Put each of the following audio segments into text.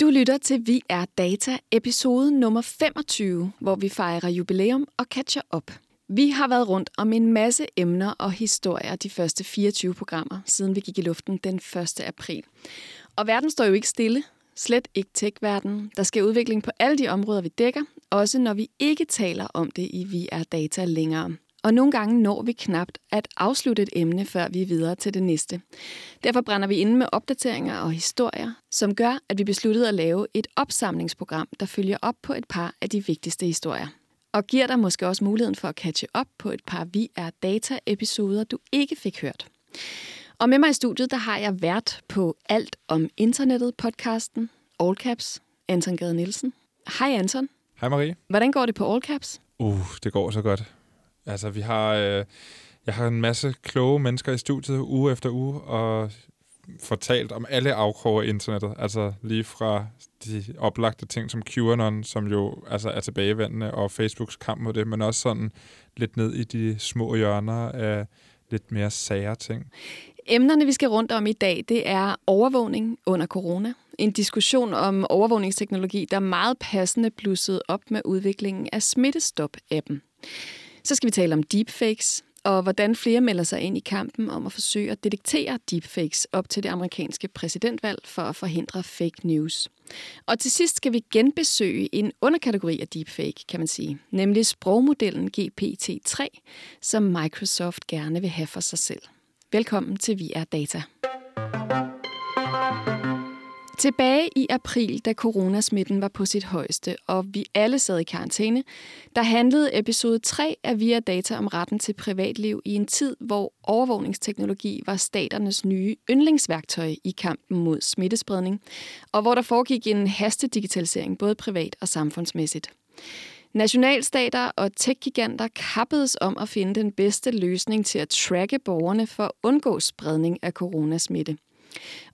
Du lytter til Vi er Data, episode nummer 25, hvor vi fejrer jubilæum og catcher op. Vi har været rundt om en masse emner og historier de første 24 programmer, siden vi gik i luften den 1. april. Og verden står jo ikke stille, slet ikke tech-verden. Der sker udvikling på alle de områder, vi dækker, også når vi ikke taler om det i Vi er Data længere. Og nogle gange når vi knapt at afslutte et emne, før vi er videre til det næste. Derfor brænder vi inde med opdateringer og historier, som gør, at vi besluttede at lave et opsamlingsprogram, der følger op på et par af de vigtigste historier. Og giver dig måske også muligheden for at catche op på et par Vi er Data-episoder, du ikke fik hørt. Og med mig i studiet, der har jeg vært på Alt om Internettet podcasten, All Caps, Anton Gade Nielsen. Hej Anton. Hej Marie. Hvordan går det på All Caps? Uh, det går så godt. Altså, vi har, øh, jeg har en masse kloge mennesker i studiet uge efter uge, og fortalt om alle afkroge af internettet. Altså lige fra de oplagte ting som QAnon, som jo altså er tilbagevendende, og Facebooks kamp mod det, men også sådan lidt ned i de små hjørner af lidt mere sære ting. Emnerne, vi skal rundt om i dag, det er overvågning under corona. En diskussion om overvågningsteknologi, der meget passende blussede op med udviklingen af Smittestop-appen. Så skal vi tale om deepfakes, og hvordan flere melder sig ind i kampen om at forsøge at detektere deepfakes op til det amerikanske præsidentvalg for at forhindre fake news. Og til sidst skal vi genbesøge en underkategori af deepfake, kan man sige, nemlig sprogmodellen GPT-3, som Microsoft gerne vil have for sig selv. Velkommen til Vi er Data. Tilbage i april, da coronasmitten var på sit højeste, og vi alle sad i karantæne, der handlede episode 3 af Via Data om retten til privatliv i en tid, hvor overvågningsteknologi var staternes nye yndlingsværktøj i kampen mod smittespredning, og hvor der foregik en hastedigitalisering både privat og samfundsmæssigt. Nationalstater og tech-giganter kappedes om at finde den bedste løsning til at tracke borgerne for at undgå spredning af coronasmitte.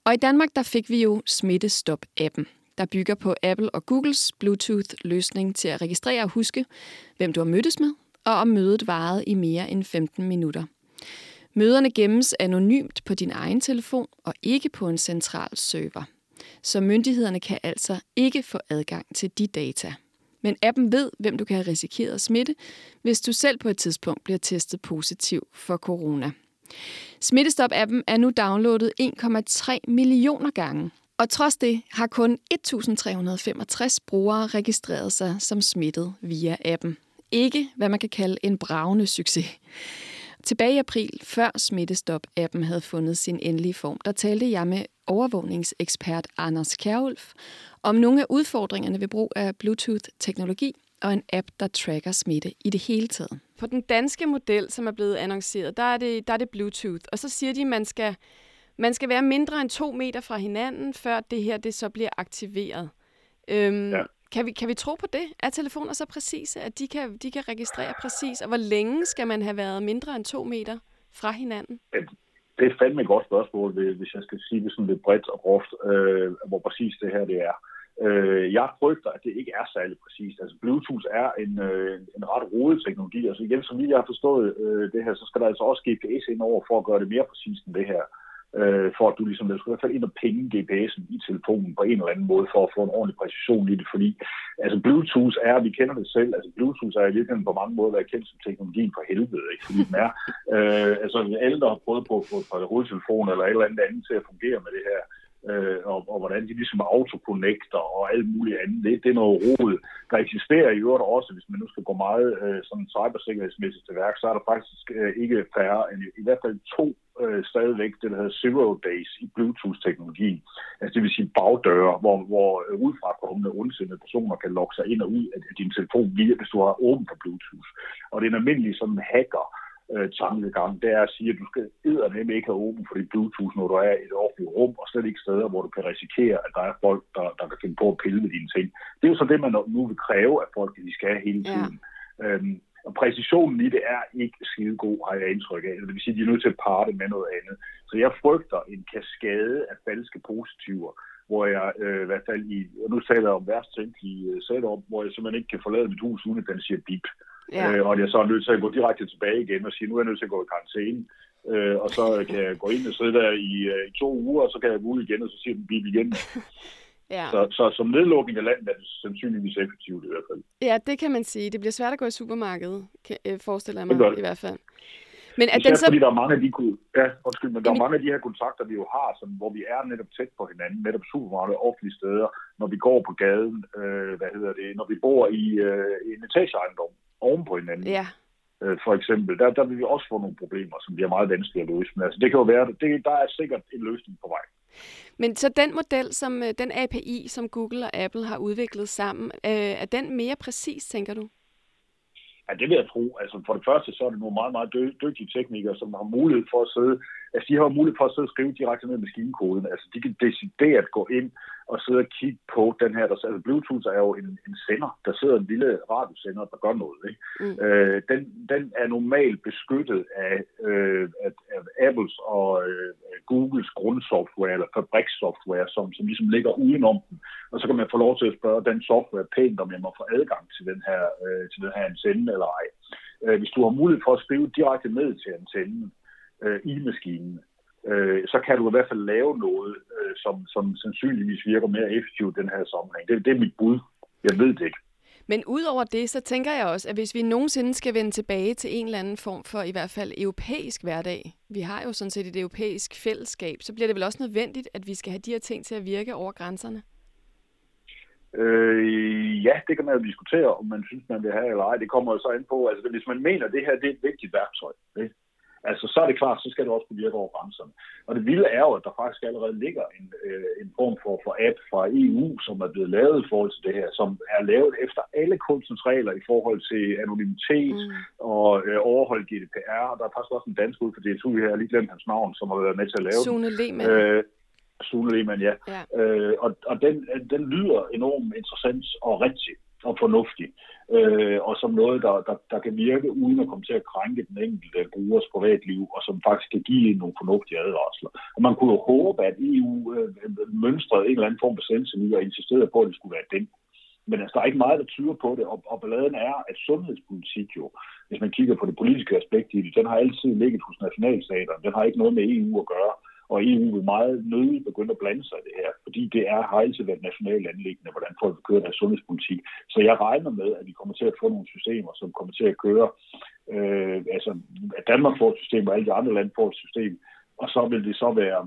Og i Danmark der fik vi jo Smittestop-appen, der bygger på Apple og Googles Bluetooth-løsning til at registrere og huske, hvem du har mødtes med, og om mødet varede i mere end 15 minutter. Møderne gemmes anonymt på din egen telefon og ikke på en central server. Så myndighederne kan altså ikke få adgang til de data. Men appen ved, hvem du kan have risikeret at smitte, hvis du selv på et tidspunkt bliver testet positiv for corona. Smittestop-appen er nu downloadet 1,3 millioner gange. Og trods det har kun 1.365 brugere registreret sig som smittet via appen. Ikke hvad man kan kalde en bravende succes. Tilbage i april, før Smittestop-appen havde fundet sin endelige form, der talte jeg med overvågningsekspert Anders Kjærulf om nogle af udfordringerne ved brug af Bluetooth-teknologi og en app, der tracker smitte i det hele taget. På den danske model, som er blevet annonceret, der er det, der er det Bluetooth. Og så siger de, at man skal, man skal være mindre end to meter fra hinanden, før det her det så bliver aktiveret. Øhm, ja. kan, vi, kan vi tro på det? Er telefoner så præcise, at de kan, de kan registrere præcis? Og hvor længe skal man have været mindre end to meter fra hinanden? Det er fandme et godt spørgsmål, hvis jeg skal sige det sådan lidt bredt og groft, øh, hvor præcis det her det er. Øh, jeg frygter, at det ikke er særlig præcist. Altså Bluetooth er en, øh, en ret rodet teknologi. Altså igen, som lige jeg har forstået øh, det her, så skal der altså også GPS ind over for at gøre det mere præcist end det her. Øh, for at du ligesom, du skal i hvert fald ind og penge GPS'en i telefonen på en eller anden måde, for at få en ordentlig præcision i det. Fordi altså Bluetooth er, vi kender det selv, altså Bluetooth er i virkeligheden på mange måder været kendt som teknologien for helvede, ikke? Fordi den er, øh, altså alle, der har prøvet på at få et hovedtelefon eller et eller andet andet til at fungere med det her, øh, og, og hvordan de ligesom autoconnecter og alt muligt andet. Det, det er noget rod. Der eksisterer i øvrigt også, hvis man nu skal gå meget øh, sådan cybersikkerhedsmæssigt til værk, så er der faktisk øh, ikke færre end i, i hvert fald to øh, stadigvæk, det der hedder zero days i Bluetooth-teknologi. Altså det vil sige bagdøre, hvor, hvor øh, udfrakommende ondsindede personer kan logge sig ind og ud af din telefon, via, hvis du har åben for Bluetooth. Og det er en almindelig sådan hacker, øh, tankegang, det er at sige, at du skal eddermame ikke have åben for dit Bluetooth, når du er i et offentligt rum, og slet ikke steder, hvor du kan risikere, at der er folk, der, der kan finde på at pille med dine ting. Det er jo så det, man nu vil kræve af folk, at de skal have hele tiden. Ja. Øhm, og præcisionen i det er ikke skide god, har jeg indtryk af. Det vil sige, at de er nødt til at parre det med noget andet. Så jeg frygter en kaskade af falske positiver, hvor jeg øh, i hvert fald i, og nu taler jeg om værst tænkelige uh, setup, hvor jeg simpelthen ikke kan forlade mit hus, uden at den siger bip. Ja. Øh, og jeg så er nødt til at gå direkte tilbage igen og sige, nu er jeg nødt til at gå i karantæne. Øh, og så kan jeg gå ind og sidde der i, uh, i to uger, og så kan jeg gå ud igen, og så siger den bip igen. Ja. Så, så som nedlukning af landet er det sandsynligvis effektivt i hvert fald. Ja, det kan man sige. Det bliver svært at gå i supermarkedet, kan, øh, forestiller jeg mig det det. i hvert fald. Men er den så... fordi der er mange af de, ja, undskyld, men der er mange af de her kontakter, vi jo har, som, hvor vi er netop tæt på hinanden, netop supermarkeder, offentlige steder, når vi går på gaden, øh, hvad hedder det, når vi bor i, øh, en etageejendom oven på hinanden. Ja. Øh, for eksempel, der, der vil vi også få nogle problemer, som bliver meget vanskelige at løse. Men altså, det kan jo være, det, der er sikkert en løsning på vej. Men så den model, som øh, den API, som Google og Apple har udviklet sammen, øh, er den mere præcis, tænker du? Ja, det vil jeg tro. Altså, for det første, så er det nogle meget, meget dygtige teknikere, som har mulighed for at sidde, altså de har mulighed for at sidde og skrive direkte ned i maskinkoden. Altså, de kan decideret gå ind og sidde og kigge på den her, der, altså Bluetooth er jo en, en sender, der sidder en lille radiosender, der gør noget. Ikke? Mm. Øh, den, den er normalt beskyttet af, øh, af, af Apples og øh, Googles grundsoftware, eller fabrikssoftware, som, som ligesom ligger udenom den. Og så kan man få lov til at spørge den software pænt, om jeg må få adgang til den her, øh, til den her antenne eller ej. Øh, hvis du har mulighed for at skrive direkte ned til antennen øh, i maskinen, øh, så kan du i hvert fald lave noget, øh, som, som sandsynligvis virker mere effektivt i den her sammenhæng. Det, det er mit bud. Jeg ved det ikke. Men udover det, så tænker jeg også, at hvis vi nogensinde skal vende tilbage til en eller anden form for i hvert fald europæisk hverdag, vi har jo sådan set et europæisk fællesskab, så bliver det vel også nødvendigt, at vi skal have de her ting til at virke over grænserne? Øh, ja, det kan man jo diskutere, om man synes, man vil have eller ej. Det kommer jo så ind på, altså hvis man mener, at det her det er et vigtigt værktøj, ikke? Altså så er det klart, så skal det også kunne virke over grænserne. Og det vilde er jo, at der faktisk allerede ligger en, øh, en form for, for app fra EU, som er blevet lavet i forhold til det her, som er lavet efter alle kunstens regler i forhold til anonymitet mm. og øh, overholde GDPR. Og der er faktisk også en dansk ud for DSU her, jeg lige glemt hans navn, som har været med til at lave Sune Lehmann. Øh, Sune Lehmann, ja. ja. Øh, og og den, den lyder enormt interessant og rigtig og fornuftig, øh, og som noget, der, der, der kan virke uden at komme til at krænke den enkelte brugers privatliv, og som faktisk kan give nogle fornuftige advarsler. Og man kunne jo håbe, at EU øh, mønstrede en eller anden form for selvtillid og insisterede på, at det skulle være den. Men altså, der er ikke meget, der tyder på det, og, og balladen er, at sundhedspolitik jo, hvis man kigger på det politiske aspekt i det, den har altid ligget hos nationalstaterne. Den har ikke noget med EU at gøre. Og EU vil meget nødigt begynde at blande sig i det her, fordi det er, har altid været nationale anlæggende, hvordan folk vil køre deres sundhedspolitik. Så jeg regner med, at vi kommer til at få nogle systemer, som kommer til at køre, øh, altså at Danmark får et system, og alle de andre lande får et system, og så vil det så være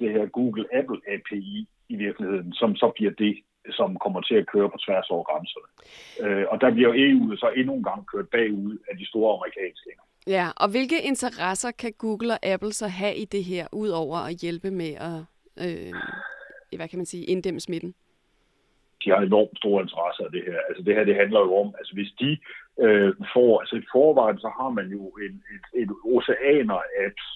det her Google-Apple API i virkeligheden, som så bliver det, som kommer til at køre på tværs over grænserne. Øh, og der bliver EU så endnu en gang kørt bagud af de store amerikanske Ja, og hvilke interesser kan Google og Apple så have i det her, udover at hjælpe med at, øh, hvad kan man sige, inddæmme smitten? De har enormt store interesser af det her. Altså det her, det handler jo om, altså hvis de øh, får, altså i forvejen, så har man jo en, et, et oceaner-apps,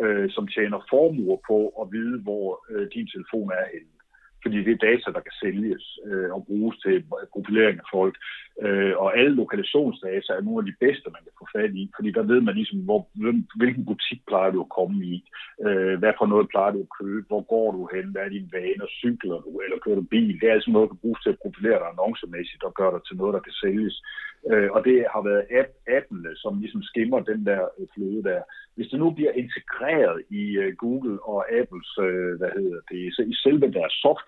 øh, som tjener formuer på at vide, hvor øh, din telefon er henne fordi det er data, der kan sælges øh, og bruges til profilering af folk. Øh, og alle lokalisationsdata er nogle af de bedste, man kan få fat i, fordi der ved man ligesom, hvor, hvilken butik plejer du at komme i, øh, hvad for noget plejer du at købe, hvor går du hen, hvad er dine vaner, cykler du, eller kører du bil. Det er altså noget, du kan bruges til at profilere dig annoncemæssigt og gøre dig til noget, der kan sælges. Øh, og det har været app, appene, som ligesom skimmer den der øh, fløde der. Hvis det nu bliver integreret i uh, Google og Apples, uh, hvad hedder det, så i selve deres software,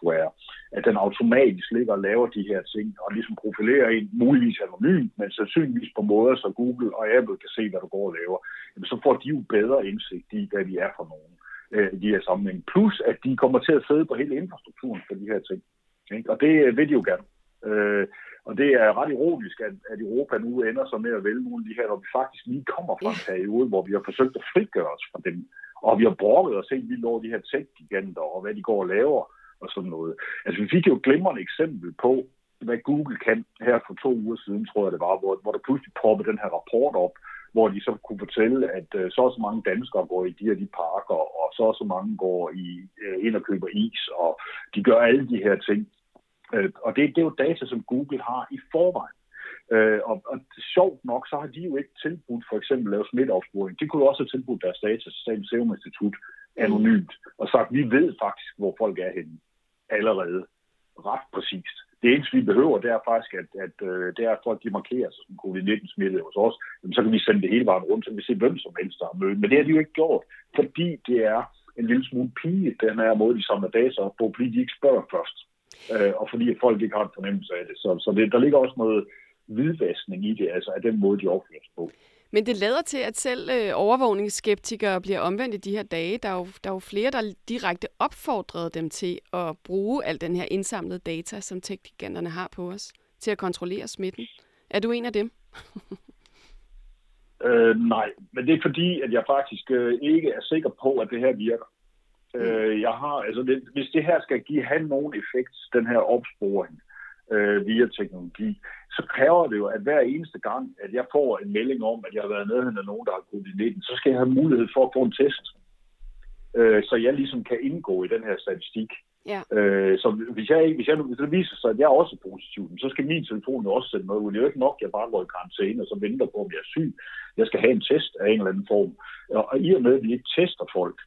at den automatisk ligger og laver de her ting, og ligesom profilerer en muligvis anonymt, men sandsynligvis på måder, så Google og Apple kan se, hvad du går og laver, jamen, så får de jo bedre indsigt i, hvad vi er for nogen uh, i de her sammenhæng. Plus, at de kommer til at sidde på hele infrastrukturen for de her ting. Ikke? Og det vil de jo gerne. Uh, og det er ret ironisk, at, at Europa nu ender så med at vælge nogle af de her, når vi faktisk lige kommer fra en periode, hvor vi har forsøgt at frigøre os fra dem. Og vi har brokket os helt vildt over de her tech-giganter, og hvad de går og laver, og sådan noget. Altså, vi fik jo et glimrende eksempel på, hvad Google kan her for to uger siden, tror jeg det var, hvor, hvor der pludselig poppede den her rapport op, hvor de så kunne fortælle, at øh, så og så mange danskere går i de og de parker, og så og så mange går i, øh, ind og køber is, og de gør alle de her ting. Øh, og det, det er jo data, som Google har i forvejen. Øh, og, og sjovt nok, så har de jo ikke tilbudt for eksempel at lave smitteopsporing. De kunne jo også have tilbudt deres data til Statens Serum Institut anonymt, og sagt, vi ved faktisk, hvor folk er henne allerede. Ret præcist. Det eneste, vi behøver, det er faktisk, at, at at det er, at folk de markerer sig som covid-19-smittede hos os. Jamen, så kan vi sende det hele vejen rundt, så vi se, hvem som helst der er mødt. Men det har de jo ikke gjort, fordi det er en lille smule pige, den her måde, de samler data på, fordi de ikke spørger først. øh, og fordi at folk ikke har en fornemmelse af det. Så, så det, der ligger også noget hvidvaskning i det, altså af den måde, de opfører sig på. Men det lader til, at selv øh, overvågningsskeptikere bliver omvendt i de her dage. Der er, jo, der er jo flere, der direkte opfordrede dem til at bruge al den her indsamlede data, som tech-giganterne har på os, til at kontrollere smitten. Er du en af dem? øh, nej, men det er fordi, at jeg faktisk øh, ikke er sikker på, at det her virker. Mm. Øh, jeg har, altså det, hvis det her skal give have nogen effekt, den her opsporing øh, via teknologi, så kræver det jo, at hver eneste gang, at jeg får en melding om, at jeg har været nede af nogen, der har covid-19, så skal jeg have mulighed for at få en test. Øh, så jeg ligesom kan indgå i den her statistik. Ja. Øh, så hvis, jeg, hvis, jeg, hvis det viser sig, at jeg er også positiv, så skal min telefon jo også sende noget ud. Det er jo ikke nok, at jeg bare går i karantæne og så venter på, om jeg er syg. Jeg skal have en test af en eller anden form. Og i og med, at vi ikke tester folk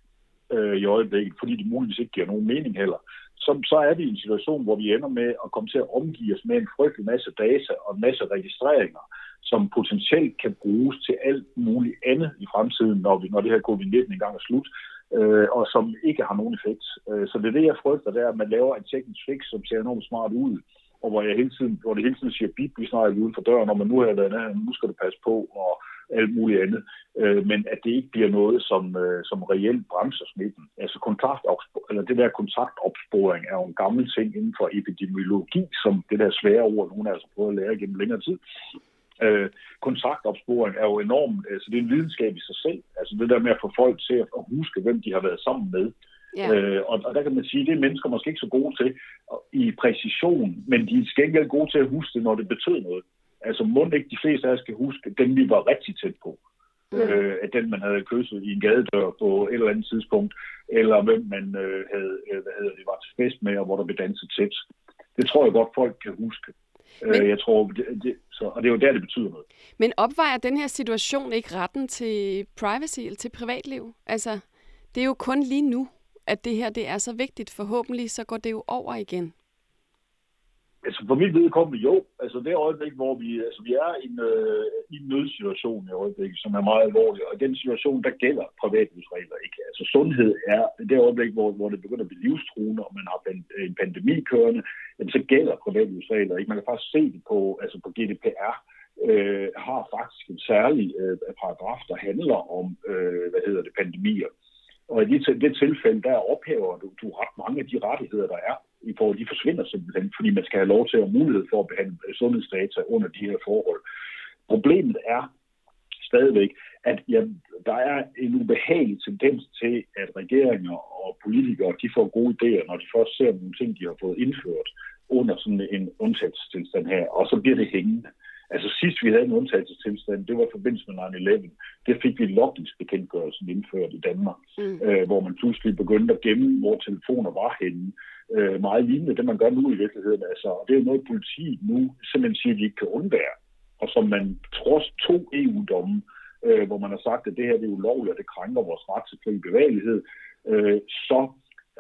øh, i øjeblikket, fordi det muligvis ikke giver nogen mening heller, så, så er vi i en situation, hvor vi ender med at komme til at omgive os med en frygtelig masse data og en masse registreringer, som potentielt kan bruges til alt muligt andet i fremtiden, når, vi, når det her covid-19 engang er slut, øh, og som ikke har nogen effekt. Øh, så det er det, jeg frygter, det er, at man laver en teknisk fix, som ser enormt smart ud, og hvor, jeg hele tiden, hvor det hele tiden siger bip, vi snakker er uden for døren, og man nu har været nu skal du passe på, og alt muligt andet. Øh, men at det ikke bliver noget, som, øh, som reelt bremser smitten. Altså eller det der kontaktopsporing er jo en gammel ting inden for epidemiologi, som det der svære ord, nogen har altså prøvet at lære gennem længere tid. Øh, kontaktopsporing er jo enormt, altså det er en videnskab i sig selv. Altså det der med at få folk til at huske, hvem de har været sammen med. Ja. Øh, og, og der kan man sige, at det er mennesker måske ikke så gode til i præcision, men de er skængel gode til at huske det, når det betyder noget. Altså må ikke de fleste af os kan huske, den vi var rigtig tæt på. Mm. Øh, at den, man havde kysset i en gadedør på et eller andet tidspunkt, eller hvem man øh, havde, øh, hvad hedder det, var til fest med, og hvor der blev danset tæt. Det tror jeg godt, folk kan huske. Øh, men, jeg tror, det, det, så, og det er jo der, det betyder noget. Men opvejer den her situation ikke retten til privacy eller til privatliv? Altså, det er jo kun lige nu, at det her det er så vigtigt. Forhåbentlig så går det jo over igen. Altså for mit vedkommende jo. Altså det øjeblik, hvor vi, altså, vi er i en, øh, i en nødsituation i øjeblikket, som er meget alvorlig, og i den situation, der gælder privatlivsregler ikke. Altså sundhed er det øjeblik, hvor, hvor det begynder at blive livstruende, og man har en pandemi kørende, jamen, så gælder privatlivsregler ikke. Man kan faktisk se det på, altså på GDPR, øh, har faktisk en særlig øh, paragraf, der handler om, øh, hvad hedder det, pandemier. Og i det, det tilfælde, der ophæver du, du ret mange af de rettigheder, der er i forhold, de forsvinder simpelthen, fordi man skal have lov til at have mulighed for at behandle sundhedsdata under de her forhold. Problemet er stadigvæk, at ja, der er en ubehagelig tendens til, at regeringer og politikere de får gode idéer, når de først ser nogle ting, de har fået indført under sådan en undtagelsestilstand her, og så bliver det hængende. Altså sidst vi havde en undtagelsestilstand, det var i forbindelse med 9-11. Det fik vi logningsbekendtgørelsen indført i Danmark, mm. øh, hvor man pludselig begyndte at gemme, hvor telefoner var henne. Øh, meget lignende det, man gør nu i virkeligheden. Altså, og det er jo noget, politiet nu simpelthen siger, at de ikke kan undvære. Og som man trods to EU-domme, øh, hvor man har sagt, at det her det er ulovligt, og det krænker vores ret til fri bevægelighed, øh, så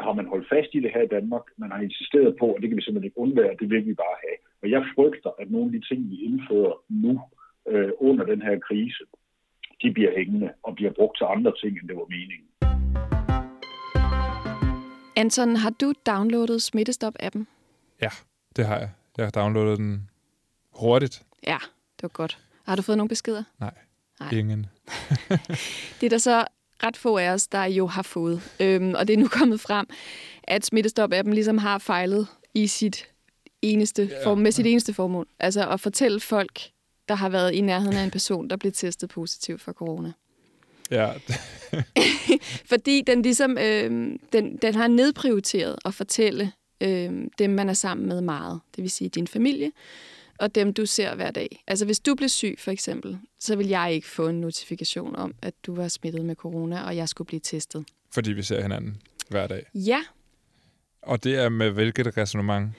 har man holdt fast i det her i Danmark. Man har insisteret på, at det kan vi simpelthen ikke undvære, det vil vi bare have. Og jeg frygter, at nogle af de ting, vi indfører nu øh, under den her krise, de bliver hængende og bliver brugt til andre ting, end det var meningen. Anton, har du downloadet Smittestop-appen? Ja, det har jeg. Jeg har downloadet den hurtigt. Ja, det var godt. Har du fået nogle beskeder? Nej, Nej. ingen. det er der så ret få af os, der jo har fået. Øhm, og det er nu kommet frem, at Smittestop-appen ligesom har fejlet i sit eneste yeah. form, med sit eneste formål. Altså at fortælle folk, der har været i nærheden af en person, der blev testet positiv for corona. Ja. Fordi den ligesom, øh, den, den har nedprioriteret at fortælle øh, dem, man er sammen med meget. Det vil sige din familie, og dem, du ser hver dag. Altså hvis du blev syg, for eksempel, så vil jeg ikke få en notifikation om, at du var smittet med corona, og jeg skulle blive testet. Fordi vi ser hinanden hver dag? Ja. Og det er med hvilket resonemang?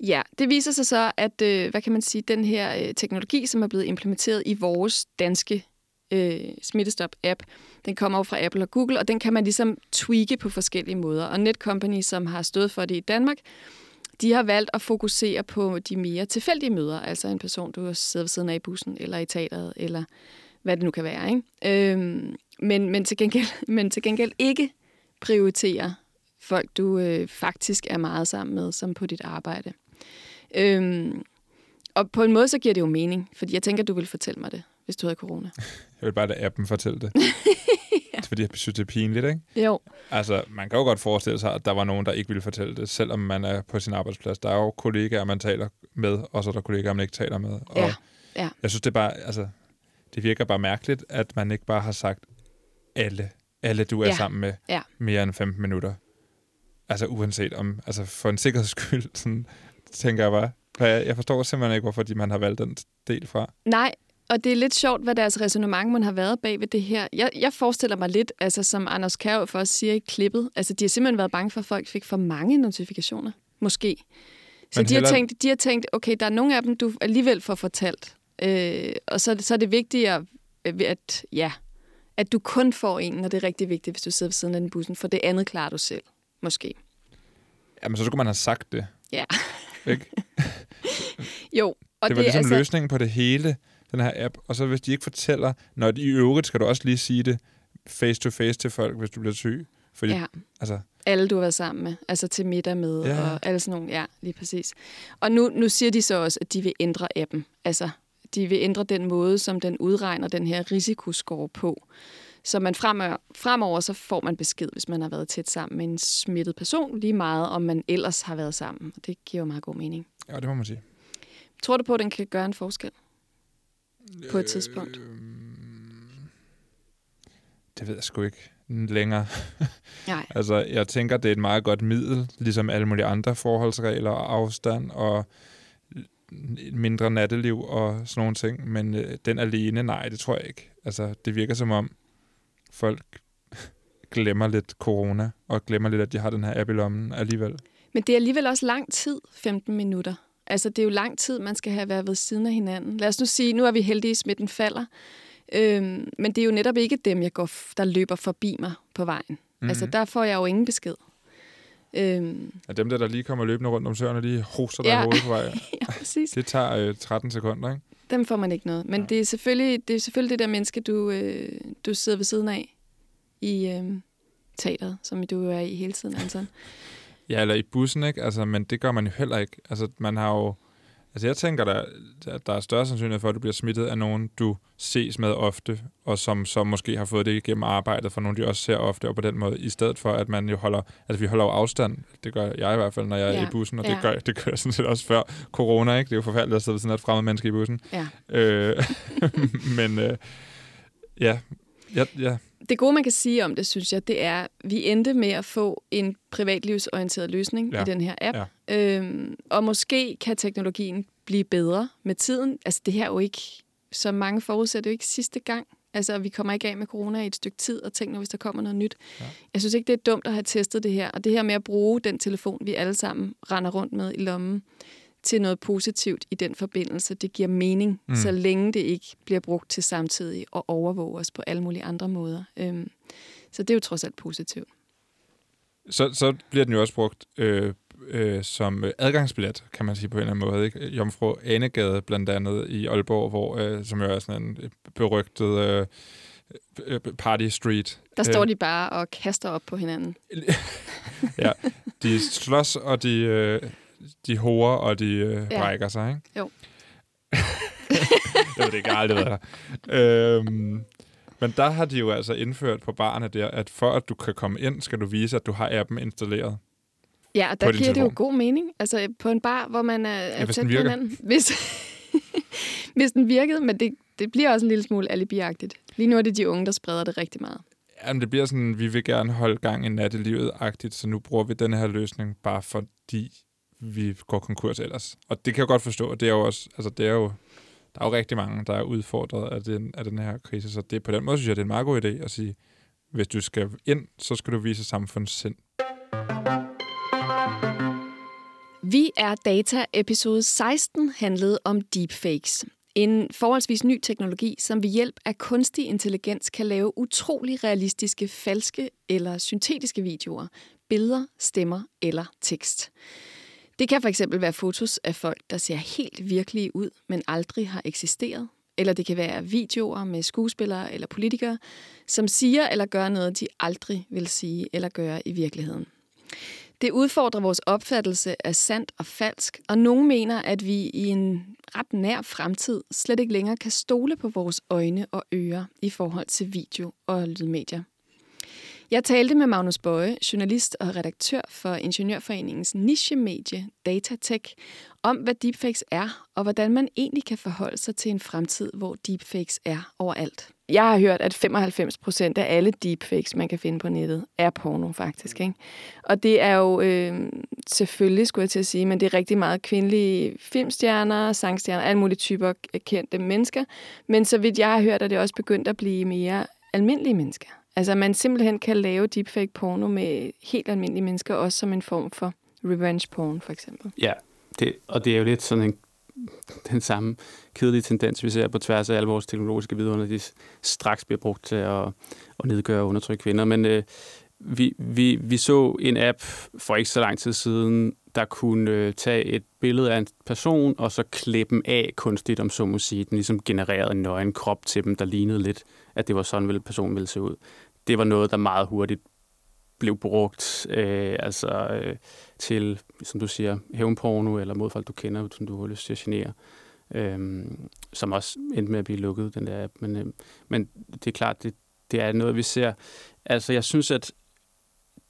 Ja, det viser sig så, at øh, hvad kan man sige, den her øh, teknologi, som er blevet implementeret i vores danske øh, Smittestop-app, den kommer jo fra Apple og Google, og den kan man ligesom tweake på forskellige måder. Og Netcompany, som har stået for det i Danmark, de har valgt at fokusere på de mere tilfældige møder, altså en person, du sidder ved siden af i bussen, eller i teateret, eller hvad det nu kan være. Ikke? Øhm, men, men, til gengæld, men til gengæld ikke prioritere folk, du øh, faktisk er meget sammen med, som på dit arbejde. Øhm, og på en måde, så giver det jo mening, fordi jeg tænker, du vil fortælle mig det, hvis du havde corona. Jeg vil bare lade appen fortælle det. ja. Fordi jeg synes, det er pinligt, ikke? Jo. Altså, man kan jo godt forestille sig, at der var nogen, der ikke ville fortælle det, selvom man er på sin arbejdsplads. Der er jo kollegaer, man taler med, og så er der kollegaer, man ikke taler med. Og Ja, ja. Jeg synes, det er bare, altså, det virker bare mærkeligt, at man ikke bare har sagt alle, alle du er Ja. sammen med Ja. mere end 15 minutter. Altså uanset om, altså for en sikkerheds skyld, sådan, tænker jeg bare, jeg forstår simpelthen ikke, hvorfor de, man har valgt den del fra. Nej, og det er lidt sjovt, hvad deres resonemang man har været bag ved det her. Jeg, jeg forestiller mig lidt, altså som Anders Kærv for os siger i klippet, altså de har simpelthen været bange for, at folk fik for mange notifikationer. Måske. Så Men de har, heller- tænkt, de har tænkt, okay, der er nogle af dem, du alligevel får fortalt. Øh, og så, så er det vigtigere, øh, at, ja, at du kun får en, når det er rigtig vigtigt, hvis du sidder ved siden af den bussen, for det andet klarer du selv. Måske. Jamen, så skulle man have sagt det, Ja. ikke? Jo. Og det var ligesom altså... løsningen på det hele, den her app. Og så hvis de ikke fortæller, når de i øvrigt skal du også lige sige det face to face til folk, hvis du bliver syg. Fordi, Ja. altså, alle, du har været sammen med, altså til middag med, Ja. ja. og alle sådan nogle, ja, lige præcis. Og nu, nu siger de så også, at de vil ændre appen. Altså, de vil ændre den måde, som den udregner den her risikoscore på. Så man fremover, fremover så får man besked, hvis man har været tæt sammen med en smittet person, lige meget om man ellers har været sammen. Og det giver jo meget god mening. ja, det må man sige. Tror du på, at den kan gøre en forskel på et tidspunkt? Øh, Det ved jeg sgu ikke længere. Nej. Altså, jeg tænker, det er et meget godt middel, ligesom alle mulige andre forholdsregler og afstand og mindre natteliv og sådan nogle ting. Men øh, den alene, nej, det tror jeg ikke. Altså, det virker som om folk glemmer lidt corona, og glemmer lidt, at de har den her app i lommen alligevel. Men det er alligevel også lang tid, 15 minutter. Altså, det er jo lang tid, man skal have været ved siden af hinanden. Lad os nu sige, nu er vi heldige, at smitten falder. Øhm, men det er jo netop ikke dem, jeg går, der løber forbi mig på vejen. Mhm. Mm. Altså, der får jeg jo ingen besked. Øhm, Og dem der, der lige kommer løbende rundt om søerne, de hoster dig Ja. i hovedet på vej. ja, præcis. Det tager øh, 13 sekunder, ikke? Dem får man ikke noget. Men det er, selvfølgelig, det er selvfølgelig det der menneske, du, øh, du sidder ved siden af i øh, teateret, som du er i hele tiden, Anton. Ja, eller i bussen, ikke? Altså, men det gør man jo heller ikke. Altså, man har jo... Altså, jeg tænker, der, der- der er større sandsynlighed for, at du bliver smittet af nogen, du ses med ofte, og som, som måske har fået det igennem arbejdet, for nogen, de også ser ofte, og på den måde, i stedet for, at man jo holder... Altså, vi holder jo afstand. Det gør jeg i hvert fald, når jeg er Ja, i bussen, og ja. det, gør, det gør jeg sådan set også før corona, ikke? Det er jo forfærdeligt at sidde ved sådan et fremmed menneske i bussen. Ja. Øh, men øh, ja, ja, ja, Det gode, man kan sige om det, synes jeg, det er, at vi endte med at få en privatlivsorienteret løsning Ja. i den her app. Ja. Øhm, og måske kan teknologien blive bedre med tiden. Altså, det her er jo ikke, som mange forudsætter, det er jo ikke sidste gang. Altså, vi kommer ikke af med corona i et stykke tid, og tænk nu, hvis der kommer noget nyt. Ja. Jeg synes ikke, det er dumt at have testet det her. Og det her med at bruge den telefon, vi alle sammen render rundt med i lommen, til noget positivt i den forbindelse, det giver mening, Mm. så længe det ikke bliver brugt til samtidig at overvåge os på alle mulige andre måder. Øhm, så det er jo trods alt positivt. så, så bliver den jo også brugt øh, øh, som adgangsbillet, kan man sige på en eller anden måde. Ikke? Jomfru Anegade blandt andet i Aalborg, hvor, øh, som jo er sådan en øh, berygtet øh, øh, party street. Der står Øh, de bare og kaster op på hinanden. ja, de slås, og de, øh, de horer, og de øh, ja. Brækker sig, ikke? Jo. jeg ved det ikke, jeg har aldrig været der. Øhm, men der har de jo altså indført på barne der, at for at du kan komme ind, skal du vise, at du har appen installeret. Ja, og der giver det jo god mening. Altså på en bar, hvor man er, er hvis tæt på hinanden. Hvis, hvis den virkede, men det, det bliver også en lille smule alibiagtigt. Lige nu er det de unge, der spreder det rigtig meget. Jamen, det bliver sådan, vi vil gerne holde gang i nattelivet-agtigt, så nu bruger vi den her løsning, bare fordi vi går konkurs ellers. Og det kan jeg godt forstå, og det er jo også, altså det er jo, der er jo rigtig mange, der er udfordret af den, af den her krise, så det, på den måde synes jeg, det er en meget god idé at sige, hvis du skal ind, så skal du vise samfundssind. Vi er Data episode 16 handlede om deepfakes. En forholdsvis ny teknologi, som ved hjælp af kunstig intelligens kan lave utrolig realistiske, falske eller syntetiske videoer, billeder, stemmer eller tekst. Det kan for eksempel være fotos af folk, der ser helt virkelige ud, men aldrig har eksisteret. Eller det kan være videoer med skuespillere eller politikere, som siger eller gør noget, de aldrig vil sige eller gøre i virkeligheden. Det udfordrer vores opfattelse af sandt og falsk, og nogen mener, at vi i en ret nær fremtid slet ikke længere kan stole på vores øjne og ører i forhold til video og lydmedier. Jeg talte med Magnus Bøje, journalist og redaktør for Ingeniørforeningens niche-medie Datatech, om hvad deepfakes er, og hvordan man egentlig kan forholde sig til en fremtid, hvor deepfakes er overalt. Jeg har hørt, at 95 procent af alle deepfakes, man kan finde på nettet, er porno faktisk. Ikke? Og det er jo øh, selvfølgelig, skulle jeg til at sige, men det er rigtig meget kvindelige filmstjerner, sangstjerner, alle mulige typer kendte mennesker. Men så vidt jeg har hørt, er det også begyndt at blive mere almindelige mennesker. Altså man simpelthen kan lave deepfake porno med helt almindelige mennesker, også som en form for revenge porn for eksempel. Ja, det, og det er jo lidt sådan en, den samme kedelige tendens, vi ser på tværs af alle vores teknologiske vidunder, de straks bliver brugt til at, at nedgøre og undertrykke kvinder. Men øh, vi, vi, vi så en app for ikke så lang tid siden, der kunne øh, tage et billede af en person, og så klippe dem af kunstigt, om så må sige. Den ligesom genererede en nøgen krop til dem, der lignede lidt, at det var sådan, ville personen ville se ud det var noget, der meget hurtigt blev brugt øh, altså, øh, til, som du siger, hævnporno eller mod folk, du kender, som du har lyst til at genere. Øh, som også endte med at blive lukket, den der app. Men, øh, men det er klart, det, det er noget, vi ser. Altså, jeg synes, at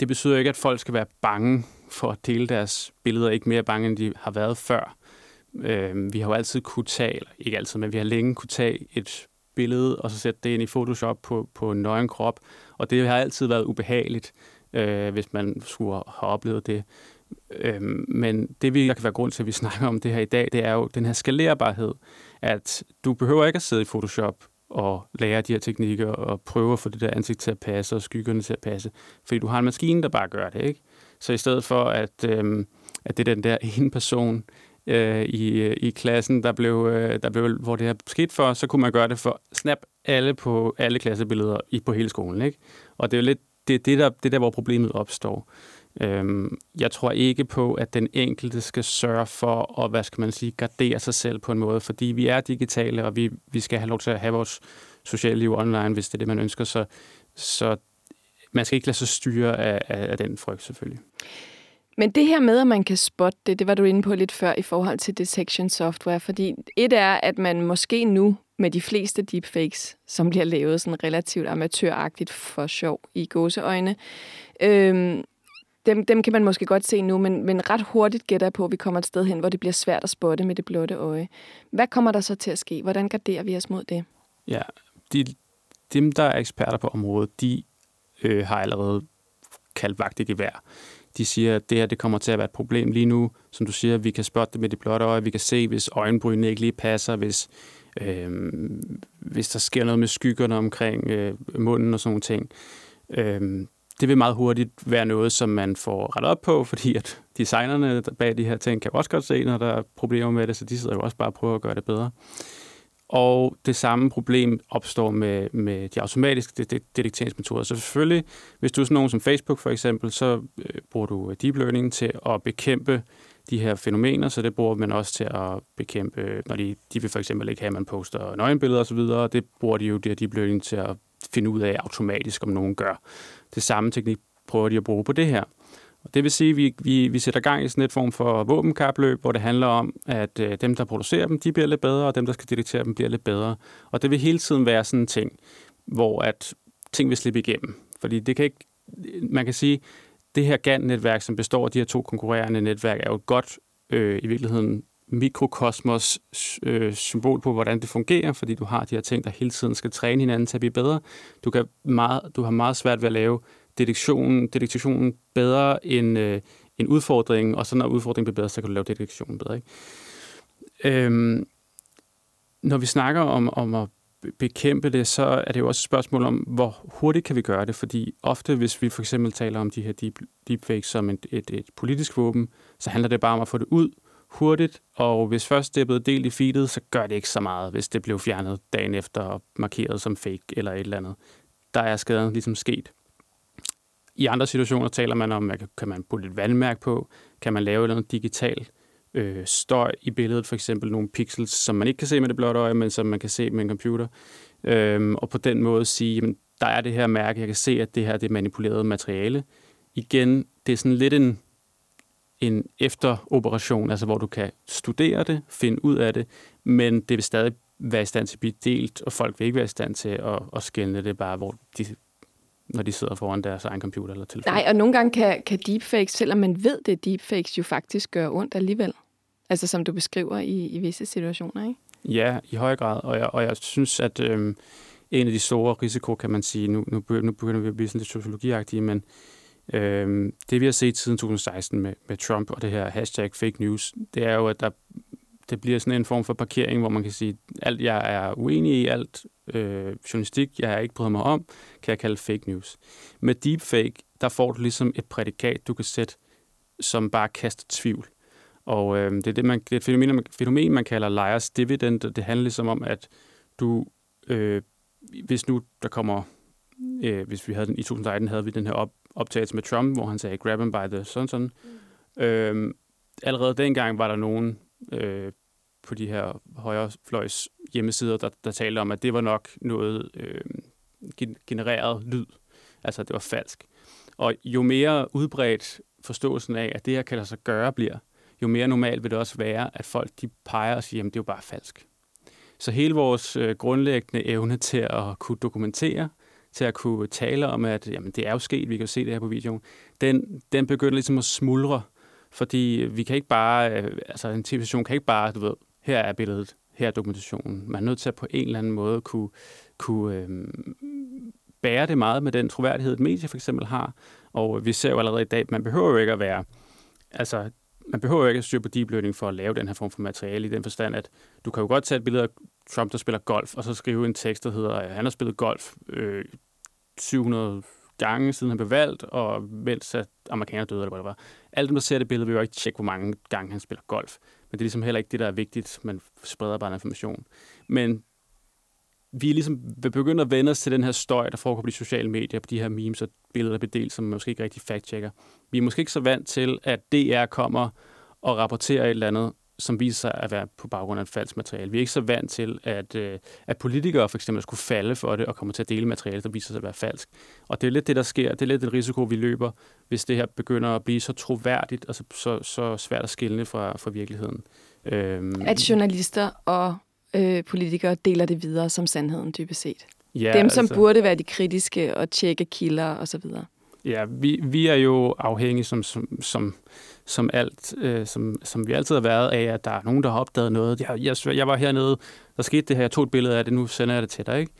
det betyder ikke, at folk skal være bange for at dele deres billeder, ikke mere bange, end de har været før. Øh, vi har jo altid kunne tage, eller ikke altid, men vi har længe kunne tage et billede, og så sætte det ind i Photoshop på, på en nøgen krop. Og det har altid været ubehageligt, øh, hvis man skulle have oplevet det. Øh, men det, vi, der kan være grund til, at vi snakker om det her i dag, det er jo den her skalerbarhed, at du behøver ikke at sidde i Photoshop og lære de her teknikker og prøve at få det der ansigt til at passe og skyggerne til at passe, fordi du har en maskine, der bare gør det, ikke? Så i stedet for, at, øh, at det er den der ene person, øh, i, i klassen, der blev, øh, der blev, hvor det her skete for, så kunne man gøre det for snap alle på alle klassebilleder i, på hele skolen. Ikke? Og det er jo lidt det, det, der, det der, hvor problemet opstår. Øhm, jeg tror ikke på, at den enkelte skal sørge for at, hvad skal man sige, gardere sig selv på en måde, fordi vi er digitale, og vi, vi skal have lov til at have vores sociale liv online, hvis det er det, man ønsker. Så, så man skal ikke lade sig styre af, af, af den frygt, selvfølgelig. Men det her med, at man kan spotte det, det var du inde på lidt før i forhold til detection software, fordi et er, at man måske nu med de fleste deepfakes, som bliver lavet sådan relativt amatøragtigt for sjov i gåseøjne, øhm, dem, dem kan man måske godt se nu, men, men ret hurtigt gætter jeg på, at vi kommer et sted hen, hvor det bliver svært at spotte med det blotte øje. Hvad kommer der så til at ske? Hvordan garderer vi os mod det? Ja, de, dem, der er eksperter på området, de øh, har allerede kaldt vagt i gevær de siger, at det her det kommer til at være et problem lige nu. Som du siger, vi kan spotte det med de blotte øje, vi kan se, hvis øjenbrynene ikke lige passer, hvis, øh, hvis der sker noget med skyggerne omkring øh, munden og sådan nogle ting. Øh, det vil meget hurtigt være noget, som man får rettet op på, fordi at designerne bag de her ting kan også godt se, når der er problemer med det, så de sidder jo også bare og prøver at gøre det bedre. Og det samme problem opstår med, med de automatiske detekteringsmetoder. Så selvfølgelig, hvis du er sådan nogen som Facebook for eksempel, så øh, bruger du øh, deep learning til at bekæmpe de her fænomener, så det bruger man også til at bekæmpe, når de, de vil for eksempel ikke have, at man poster nøgenbilleder osv., og det bruger de jo det her deep learning til at finde ud af automatisk, om nogen gør. Det samme teknik prøver de at bruge på det her. Det vil sige, at vi, vi, vi sætter gang i sådan et form for våbenkapløb, hvor det handler om, at øh, dem, der producerer dem, de bliver lidt bedre, og dem, der skal detektere dem, bliver lidt bedre. Og det vil hele tiden være sådan en ting, hvor at ting vil slippe igennem. Fordi det kan ikke, man kan sige, det her GAN-netværk, som består af de her to konkurrerende netværk, er jo et godt, øh, i virkeligheden, mikrokosmos øh, symbol på, hvordan det fungerer, fordi du har de her ting, der hele tiden skal træne hinanden til at blive bedre. Du, kan meget, du har meget svært ved at lave detektionen, detektionen bedre end, øh, end udfordringen, og så når udfordringen bliver bedre, så kan du lave detektionen bedre. Ikke? Øhm, når vi snakker om, om at bekæmpe det, så er det jo også et spørgsmål om, hvor hurtigt kan vi gøre det, fordi ofte, hvis vi for eksempel taler om de her deep, deepfakes som et, et, et politisk våben, så handler det bare om at få det ud hurtigt, og hvis først det er blevet delt i feedet, så gør det ikke så meget, hvis det blev fjernet dagen efter og markeret som fake eller et eller andet. Der er skaden ligesom sket. I andre situationer taler man om, at kan man putte et vandmærke på, kan man lave noget digital øh, støj i billedet, for eksempel nogle pixels, som man ikke kan se med det blotte øje, men som man kan se med en computer. Øh, og på den måde sige, jamen, der er det her mærke, jeg kan se, at det her det er manipuleret materiale. Igen, det er sådan lidt en, en efteroperation, altså hvor du kan studere det, finde ud af det, men det vil stadig være i stand til at blive delt, og folk vil ikke være i stand til at, at skænde det bare, hvor de, når de sidder foran deres egen computer eller telefon. Nej, og nogle gange kan, kan deepfakes, selvom man ved, det deepfakes, jo faktisk gøre ondt alligevel. Altså som du beskriver i, i visse situationer, ikke? Ja, i høj grad, og jeg, og jeg synes, at øhm, en af de store risiko, kan man sige, nu, nu, nu begynder vi at blive sådan lidt sociologiagtige, men øhm, det vi har set siden 2016 med, med Trump og det her hashtag fake news, det er jo, at der det bliver sådan en form for parkering, hvor man kan sige, alt jeg er uenig i, alt øh, journalistik, jeg har ikke bryder mig om, kan jeg kalde fake news. Med deepfake, der får du ligesom et prædikat, du kan sætte, som bare kaster tvivl. Og øh, det er det, man, det er et fænomen, fænomen, man kalder liars dividend. Det handler ligesom om, at du, øh, hvis nu der kommer, øh, hvis vi havde den, i 2018 havde vi den her op, optagelse med Trump, hvor han sagde, grab him by the sådan sådan. Mm. Øh, allerede dengang var der nogen øh, på de her højrefløjs hjemmesider, der, der talte om, at det var nok noget øh, genereret lyd. Altså, det var falsk. Og jo mere udbredt forståelsen af, at det her kan lade sig gøre, bliver, jo mere normalt vil det også være, at folk de peger og siger, at det er jo bare falsk. Så hele vores øh, grundlæggende evne til at kunne dokumentere, til at kunne tale om, at jamen, det er jo sket, vi kan jo se det her på videoen, den, den begynder ligesom at smuldre, fordi vi kan ikke bare, øh, altså en tv-station kan ikke bare, du ved, her er billedet, her er dokumentationen. Man er nødt til at på en eller anden måde kunne, kunne øh, bære det meget med den troværdighed, et medie for eksempel har. Og vi ser jo allerede i dag, at man behøver jo ikke at være, altså man behøver jo ikke at styre på deep learning for at lave den her form for materiale i den forstand, at du kan jo godt tage et billede af Trump, der spiller golf, og så skrive en tekst, der hedder, at han har spillet golf øh, 700 gange, siden han blev valgt, og mens at amerikaner døde, eller hvad det var. Alle dem, der ser det billede, vil jo ikke tjekke, hvor mange gange han spiller golf. Men det er ligesom heller ikke det, der er vigtigt. Man spreder bare en information. Men vi er ligesom begyndt at vende os til den her støj, der foregår på de sociale medier, på de her memes og billeder, der bliver delt, som man måske ikke rigtig fact-checker. Vi er måske ikke så vant til, at DR kommer og rapporterer et eller andet, som viser sig at være på baggrund af et falsk materiale. Vi er ikke så vant til, at, øh, at politikere for eksempel skulle falde for det og komme til at dele materiale, der viser sig at være falsk. Og det er lidt det, der sker. Det er lidt den risiko, vi løber, hvis det her begynder at blive så troværdigt og så, så, så svært at skille fra, fra virkeligheden. Øhm. At journalister og øh, politikere deler det videre som sandheden, dybest set. Ja, Dem, som altså, burde være de kritiske og tjekke kilder osv. Ja, vi, vi er jo afhængige som, som, som som alt, øh, som, som vi altid har været af, at der er nogen, der har opdaget noget. Jeg, jeg, jeg var hernede, der skete det her, jeg tog et billede af det, nu sender jeg det til dig. Ikke?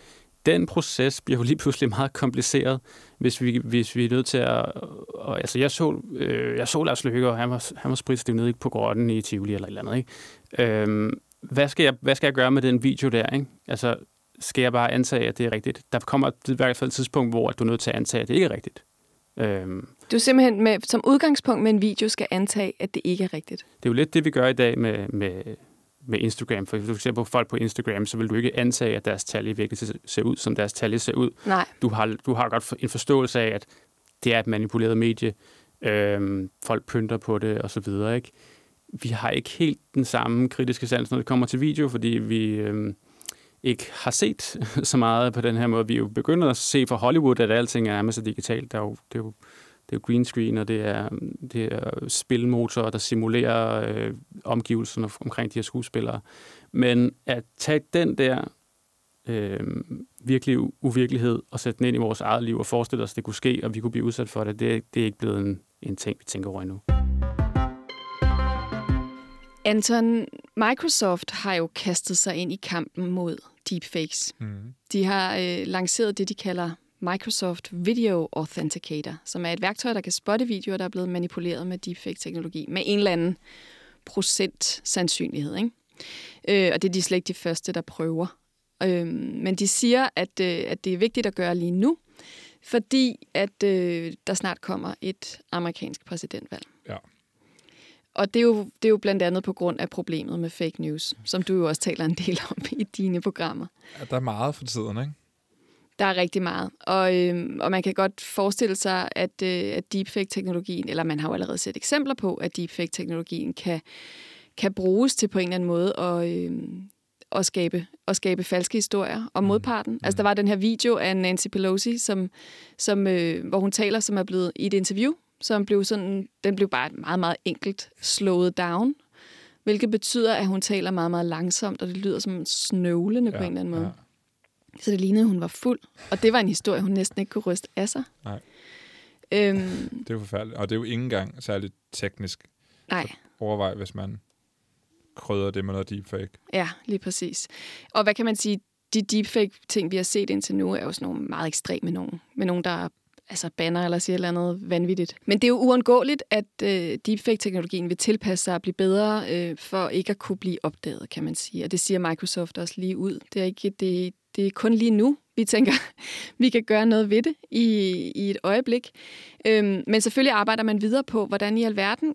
Den proces bliver jo lige pludselig meget kompliceret, hvis vi, hvis vi er nødt til at... Og, altså, jeg så, øh, jeg så Lars Løkke, og han var, han var spritstiv nede på grotten i Tivoli eller et eller andet. Ikke? Øhm, hvad, skal jeg, hvad skal jeg gøre med den video der? Ikke? Altså, skal jeg bare antage, at det er rigtigt? Der kommer i hvert fald et tidspunkt, hvor du er nødt til at antage, at det ikke er rigtigt. Øhm, du simpelthen med, som udgangspunkt med en video skal antage, at det ikke er rigtigt. Det er jo lidt det, vi gør i dag med, med, med Instagram. For hvis du ser på folk på Instagram, så vil du ikke antage, at deres tal virkelig ser ud, som deres tal ser ud. Nej. Du har, du har godt en forståelse af, at det er et manipuleret medie. Øhm, folk pynter på det, og så videre. Ikke? Vi har ikke helt den samme kritiske sans, når det kommer til video, fordi vi... Øhm, ikke har set så meget på den her måde. Vi er jo begyndt at se fra Hollywood, at alting er nærmest digitalt. Der er jo, det, er jo, det er green screen, og det er, det er spilmotorer, der simulerer øh, omgivelserne omkring de her skuespillere. Men at tage den der øh, virkelig uvirkelighed og sætte den ind i vores eget liv og forestille os, at det kunne ske, og vi kunne blive udsat for det, det, det er ikke blevet en, en ting, vi tænker over endnu. Anton, Microsoft har jo kastet sig ind i kampen mod deepfakes. Mm. De har øh, lanceret det, de kalder Microsoft Video Authenticator, som er et værktøj, der kan spotte videoer, der er blevet manipuleret med deepfake-teknologi med en eller anden procent sandsynlighed. Ikke? Øh, og det er de slet ikke de første, der prøver. Øh, men de siger, at, øh, at det er vigtigt at gøre lige nu, fordi at øh, der snart kommer et amerikansk præsidentvalg. Ja. Og det er, jo, det er jo blandt andet på grund af problemet med fake news, som du jo også taler en del om i dine programmer. Ja, der er meget for tiden, ikke? Der er rigtig meget. Og, øh, og man kan godt forestille sig, at, øh, at deepfake-teknologien, eller man har jo allerede set eksempler på, at deepfake-teknologien kan, kan bruges til på en eller anden måde at, øh, at, skabe, at skabe falske historier om mm. modparten. Mm. Altså der var den her video af Nancy Pelosi, som, som, øh, hvor hun taler, som er blevet i et interview som blev sådan, den blev bare meget, meget enkelt slået down, hvilket betyder, at hun taler meget, meget langsomt, og det lyder som snøvlende ja, på en eller anden måde. Ja. Så det lignede, at hun var fuld. Og det var en historie, hun næsten ikke kunne ryste af sig. Nej. Øhm, det er jo forfærdeligt. Og det er jo ikke engang særligt teknisk. Nej. overvej, hvis man krydder det med noget deepfake. Ja, lige præcis. Og hvad kan man sige? De deepfake-ting, vi har set indtil nu, er jo sådan nogle meget ekstreme nogen. Med nogen, der altså banner eller siger et eller andet vanvittigt. Men det er jo uundgåeligt, at øh, deepfake-teknologien vil tilpasse sig og blive bedre øh, for ikke at kunne blive opdaget, kan man sige. Og det siger Microsoft også lige ud. Det er, ikke, det, det er kun lige nu, vi tænker, vi kan gøre noget ved det i, i et øjeblik. Øhm, men selvfølgelig arbejder man videre på, hvordan i alverden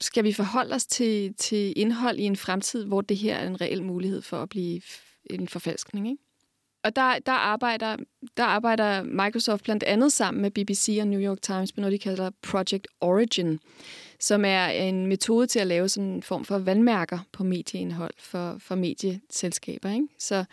skal vi forholde os til, til indhold i en fremtid, hvor det her er en reel mulighed for at blive en forfalskning. Ikke? Og der, der, arbejder, der arbejder Microsoft blandt andet sammen med BBC og New York Times med noget, de kalder Project Origin, som er en metode til at lave sådan en form for vandmærker på medieindhold for, for medieselskaber. Ikke? Så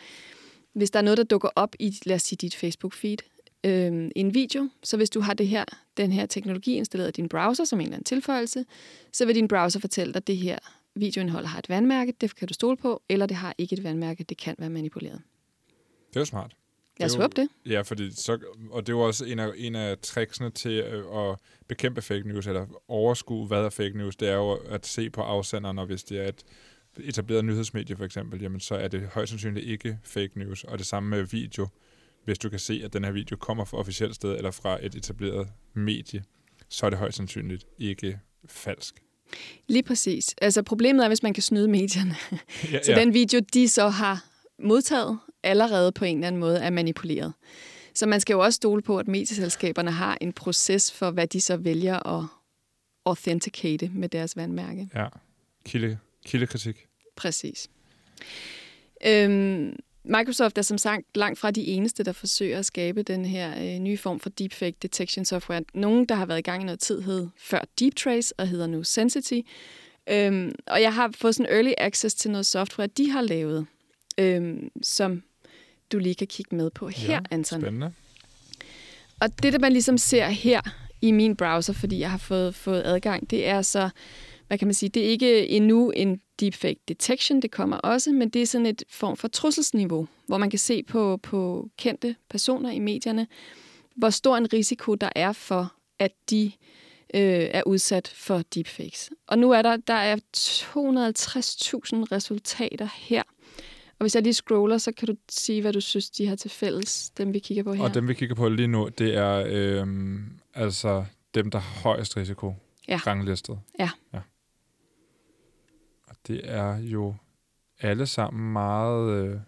hvis der er noget, der dukker op i, lad os sige, dit Facebook-feed, øh, en video, så hvis du har det her, den her teknologi installeret i din browser som en eller anden tilføjelse, så vil din browser fortælle dig, at det her videoindhold har et vandmærke, det kan du stole på, eller det har ikke et vandmærke, det kan være manipuleret. Det er jo smart. Lad os håbe det. Ja, fordi så, og det er jo også en af, en af tricksene til øh, at bekæmpe fake news, eller overskue, hvad er fake news, det er jo at se på afsenderen, og hvis det er et etableret nyhedsmedie for eksempel, jamen så er det højst sandsynligt ikke fake news. Og det samme med video. Hvis du kan se, at den her video kommer fra officielt sted eller fra et etableret medie, så er det højst sandsynligt ikke falsk. Lige præcis. Altså problemet er, hvis man kan snyde medierne. ja, så ja. den video, de så har modtaget, allerede på en eller anden måde er manipuleret. Så man skal jo også stole på, at medieselskaberne har en proces for, hvad de så vælger at authenticate med deres vandmærke. Ja, kilde, kildekritik. Præcis. Øhm, Microsoft er som sagt langt fra de eneste, der forsøger at skabe den her øh, nye form for deepfake detection software. Nogen, der har været i gang i noget tid, hed før DeepTrace og hedder nu Sensity. Øhm, og jeg har fået sådan early access til noget software, de har lavet, øhm, som du lige kan kigge med på her, ja, Anton. Spændende. Og det, der man ligesom ser her i min browser, fordi jeg har fået, fået adgang, det er så, hvad kan man sige, det er ikke endnu en deepfake detection, det kommer også, men det er sådan et form for trusselsniveau, hvor man kan se på, på kendte personer i medierne, hvor stor en risiko der er for, at de øh, er udsat for deepfakes. Og nu er der, der er 250.000 resultater her. Og hvis jeg lige scroller, så kan du sige, hvad du synes, de har til fælles, dem vi kigger på her. Og dem vi kigger på lige nu, det er øh, altså dem, der har højest risiko ja. ranglistet. Ja. ja. Det er jo alle sammen meget øh,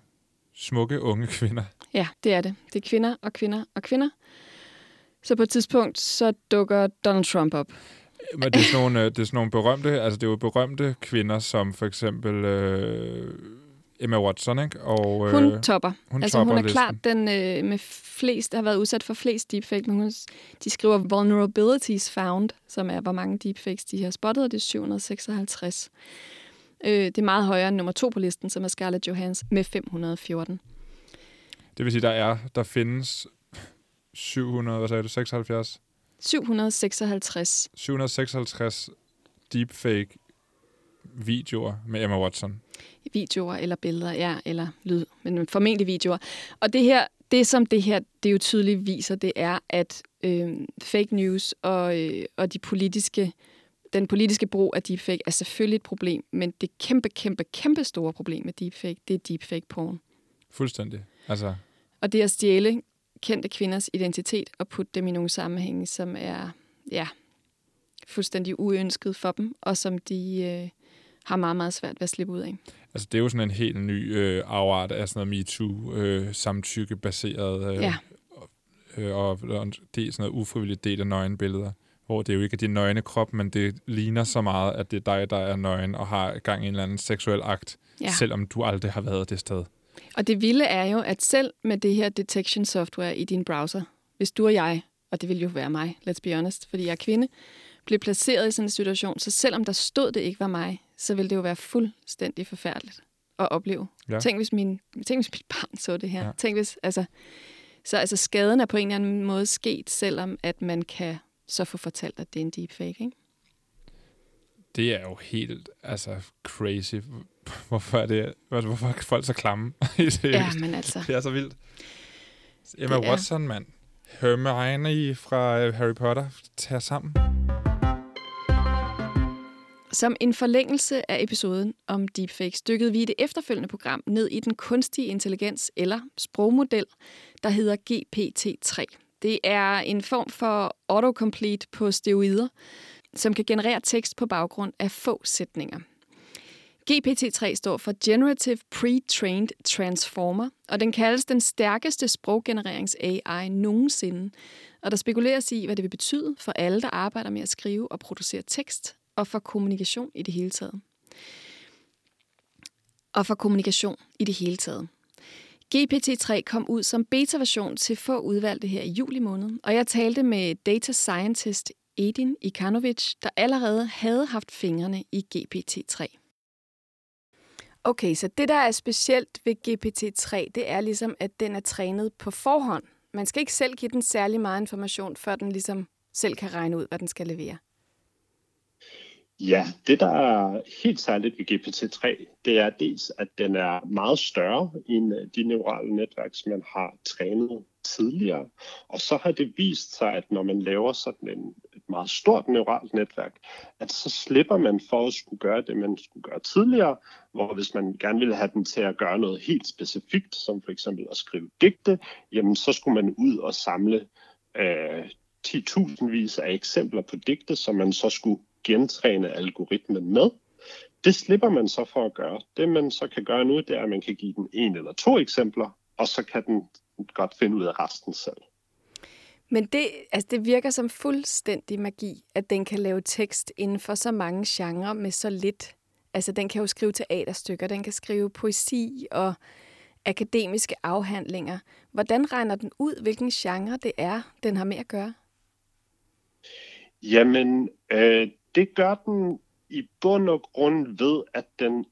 smukke unge kvinder. Ja, det er det. Det er kvinder og kvinder og kvinder. Så på et tidspunkt, så dukker Donald Trump op. Men det er sådan nogle, øh, det er sådan nogle berømte, altså det er jo berømte kvinder, som for eksempel øh, Emma Watson, ikke? Og, øh, hun topper. Hun altså topper hun er listen. klart den øh, med flest, der har været udsat for flest deepfake. Men hun, de skriver vulnerabilities found, som er, hvor mange deepfakes de har spottet, og det er 756. Øh, det er meget højere end nummer to på listen, som er Scarlett Johansson med 514. Det vil sige, der er, der findes 700, hvad sagde du, 76? 756. 756 deepfake videoer med Emma Watson. Videoer eller billeder, ja, eller lyd, men formentlig videoer. Og det her, det som det her, det jo tydeligt viser, det er, at øh, fake news og, øh, og de politiske den politiske brug af deepfake er selvfølgelig et problem, men det kæmpe, kæmpe, kæmpe store problem med deepfake, det er deepfake porn. Fuldstændig. Altså... Og det at stjæle kendte kvinders identitet og putte dem i nogle sammenhænge, som er ja, fuldstændig uønsket for dem, og som de øh, har meget, meget svært ved at slippe ud af. Altså, det er jo sådan en helt ny øh, afart af sådan noget MeToo, øh, øh, ja. øh, og, og det er sådan noget ufrivilligt del af nøgenbilleder hvor det jo ikke er din nøgne krop, men det ligner så meget, at det er dig, der er nøgen og har gang i en eller anden seksuel akt, ja. selvom du aldrig har været det sted. Og det vilde er jo, at selv med det her detection software i din browser, hvis du og jeg, og det vil jo være mig, let's be honest, fordi jeg er kvinde, blev placeret i sådan en situation, så selvom der stod, det ikke var mig, så ville det jo være fuldstændig forfærdeligt at opleve. Ja. Tænk, hvis min, tænk, hvis mit barn så det her. Ja. Tænk, hvis, altså, så altså, skaden er på en eller anden måde sket, selvom at man kan så få fortalt, at det er en deepfake, ikke? Det er jo helt altså crazy. Hvorfor er det? Hvorfor er folk så klamme? ja, men altså. Det er så vildt. Emma det Watson, er... mand. Hermione fra øh, Harry Potter. Tag sammen. Som en forlængelse af episoden om deepfakes dykkede vi i det efterfølgende program ned i den kunstige intelligens eller sprogmodel, der hedder GPT-3. Det er en form for autocomplete på steroider, som kan generere tekst på baggrund af få sætninger. GPT-3 står for Generative Pre-Trained Transformer, og den kaldes den stærkeste sproggenererings-AI nogensinde. Og der spekuleres i, hvad det vil betyde for alle, der arbejder med at skrive og producere tekst, og for kommunikation i det hele taget. Og for kommunikation i det hele taget. GPT-3 kom ud som beta-version til få udvalgte her i juli måned, og jeg talte med data scientist Edin Ikanovic, der allerede havde haft fingrene i GPT-3. Okay, så det, der er specielt ved GPT-3, det er ligesom, at den er trænet på forhånd. Man skal ikke selv give den særlig meget information, før den ligesom selv kan regne ud, hvad den skal levere. Ja, det der er helt særligt ved GPT-3, det er dels, at den er meget større end øh, de neurale netværk, som man har trænet tidligere. Og så har det vist sig, at når man laver sådan en, et meget stort neuralt netværk, at så slipper man for at skulle gøre det, man skulle gøre tidligere, hvor hvis man gerne ville have den til at gøre noget helt specifikt, som for eksempel at skrive digte, jamen så skulle man ud og samle øh, 10.000 vis af eksempler på digte, som man så skulle gentræne algoritmen med. Det slipper man så for at gøre. Det man så kan gøre nu, det er, at man kan give den en eller to eksempler, og så kan den godt finde ud af resten selv. Men det, altså det virker som fuldstændig magi, at den kan lave tekst inden for så mange genrer med så lidt. Altså den kan jo skrive teaterstykker, den kan skrive poesi og akademiske afhandlinger. Hvordan regner den ud, hvilken genre det er, den har med at gøre? Jamen, øh, det gør den i bund og grund ved, at den,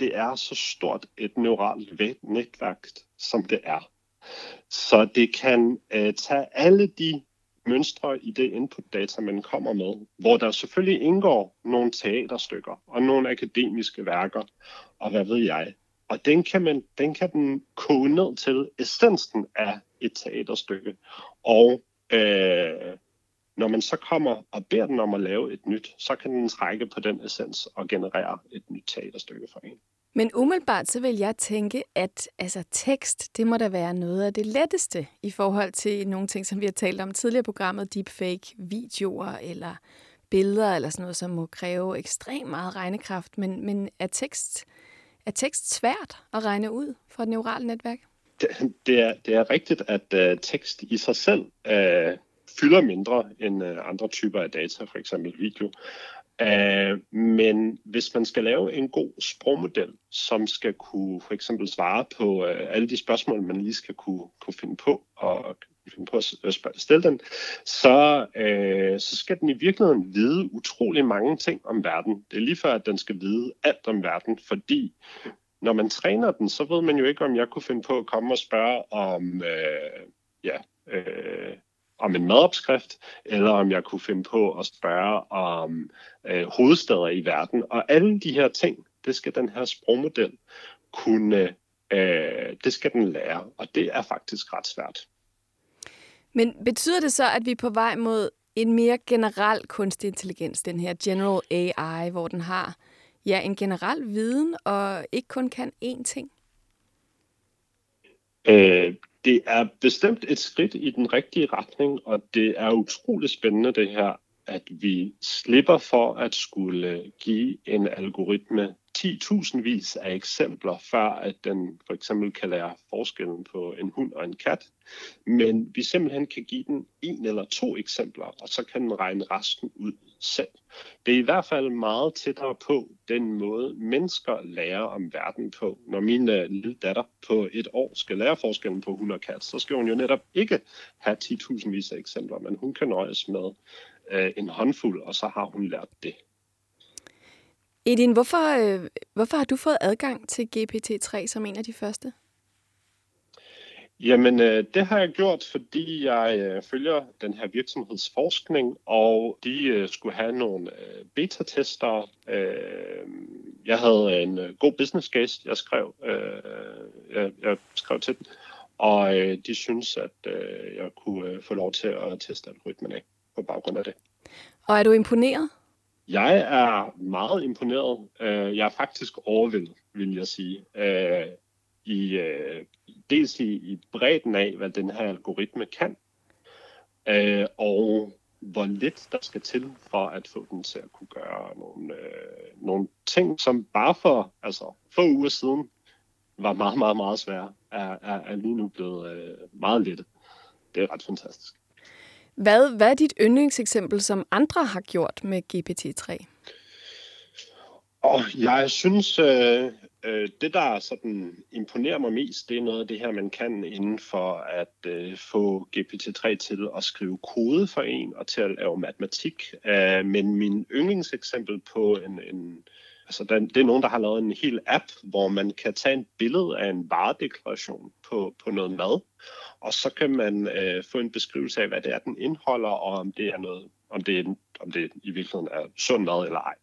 det er så stort et neuralt netværk, som det er. Så det kan øh, tage alle de mønstre i det input-data, man kommer med, hvor der selvfølgelig indgår nogle teaterstykker og nogle akademiske værker, og hvad ved jeg. Og den kan, man, den kan den koge ned til essensen af et teaterstykke. Og øh, når man så kommer og beder den om at lave et nyt, så kan den trække på den essens og generere et nyt teaterstykke for en. Men umiddelbart så vil jeg tænke, at altså, tekst, det må da være noget af det letteste i forhold til nogle ting, som vi har talt om tidligere i programmet, deepfake videoer eller billeder eller sådan noget, som må kræve ekstremt meget regnekraft. Men, men er, tekst, er tekst svært at regne ud for et neuralt netværk? Det, det, er, det er rigtigt, at uh, tekst i sig selv uh, fylder mindre end øh, andre typer af data, for eksempel video. Uh, men hvis man skal lave en god sprogmodel, som skal kunne for eksempel svare på uh, alle de spørgsmål, man lige skal kunne, kunne finde på og finde på at stille den, så, uh, så skal den i virkeligheden vide utrolig mange ting om verden. Det er lige før, at den skal vide alt om verden, fordi når man træner den, så ved man jo ikke, om jeg kunne finde på at komme og spørge om uh, ja, uh, om en madopskrift, eller om jeg kunne finde på at spørge om øh, hovedsteder i verden. Og alle de her ting, det skal den her sprogmodel kunne, øh, det skal den lære, og det er faktisk ret svært. Men betyder det så, at vi er på vej mod en mere generel kunstig intelligens, den her general AI, hvor den har ja, en generel viden og ikke kun kan én ting? Øh, det er bestemt et skridt i den rigtige retning, og det er utroligt spændende det her, at vi slipper for at skulle give en algoritme 10.000 vis af eksempler, før at den for eksempel kan lære forskellen på en hund og en kat. Men vi simpelthen kan give den en eller to eksempler, og så kan den regne resten ud selv. Det er i hvert fald meget tættere på den måde, mennesker lærer om verden på. Når min øh, lille datter på et år skal lære forskellen på hund og kat, så skal hun jo netop ikke have 10.000 vis af eksempler, men hun kan nøjes med øh, en håndfuld, og så har hun lært det. Edin, hvorfor, øh, hvorfor har du fået adgang til GPT-3 som en af de første? Jamen, øh, det har jeg gjort, fordi jeg øh, følger den her virksomhedsforskning, og de øh, skulle have nogle øh, beta-tester. Øh, jeg havde en øh, god business case, jeg skrev, øh, jeg, jeg skrev til den, og øh, de synes, at øh, jeg kunne øh, få lov til at teste algoritmen af på baggrund af det. Og er du imponeret? Jeg er meget imponeret. Øh, jeg er faktisk overvældet, vil jeg sige. Øh, I øh, dels i, i bredden af, hvad den her algoritme kan, og hvor lidt der skal til for at få den til at kunne gøre nogle, øh, nogle ting, som bare for altså, få uger siden var meget, meget, meget svære, er, er, er lige nu blevet øh, meget lette. Det er ret fantastisk. Hvad, hvad er dit yndlingseksempel, som andre har gjort med GPT-3? Og jeg synes, øh, øh, det der sådan imponerer mig mest, det er noget af det her, man kan inden for at øh, få GPT-3 til at skrive kode for en og til at lave matematik. Øh, men min yndlingseksempel på en, en altså den, det er nogen, der har lavet en hel app, hvor man kan tage en billede af en varedeklaration på, på noget mad, og så kan man øh, få en beskrivelse af, hvad det er, den indeholder, og om det er noget, om det, er, om det i virkeligheden er sund mad eller ej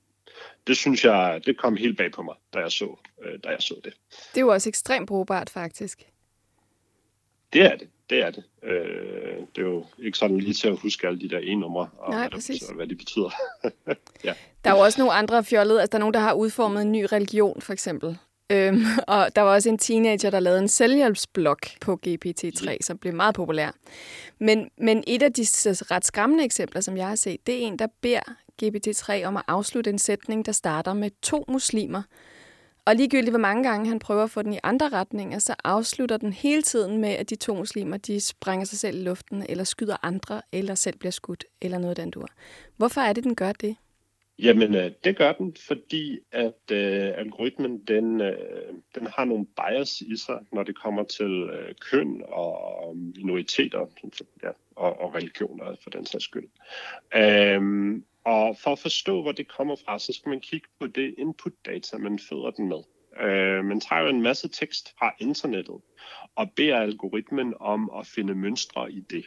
det synes jeg, det kom helt bag på mig, da jeg så, øh, da jeg så det. Det er jo også ekstremt brugbart, faktisk. Det er det. Det er det. Øh, det er jo ikke sådan lige til at huske alle de der e-numre, og Nej, hvad, præcis. betyder, hvad de betyder. ja. Der er jo også nogle andre fjollede. Altså, der er nogen, der har udformet en ny religion, for eksempel. Øhm, og der var også en teenager, der lavede en selvhjælpsblog på GPT-3, ja. som blev meget populær. Men, men et af de ret skræmmende eksempler, som jeg har set, det er en, der beder GPT-3 om at afslutte en sætning, der starter med to muslimer. Og ligegyldigt hvor mange gange han prøver at få den i andre retninger, så afslutter den hele tiden med, at de to muslimer de sprænger sig selv i luften, eller skyder andre, eller selv bliver skudt, eller noget den dur. Hvorfor er det, den gør det? Jamen, øh, det gør den, fordi at øh, algoritmen den, øh, den har nogle bias i sig, når det kommer til øh, køn og minoriteter ja, og, og religioner for den sags skyld. Øhm, og for at forstå, hvor det kommer fra, så skal man kigge på det input data, man føder den med. Øh, man tager jo en masse tekst fra internettet og beder algoritmen om at finde mønstre i det.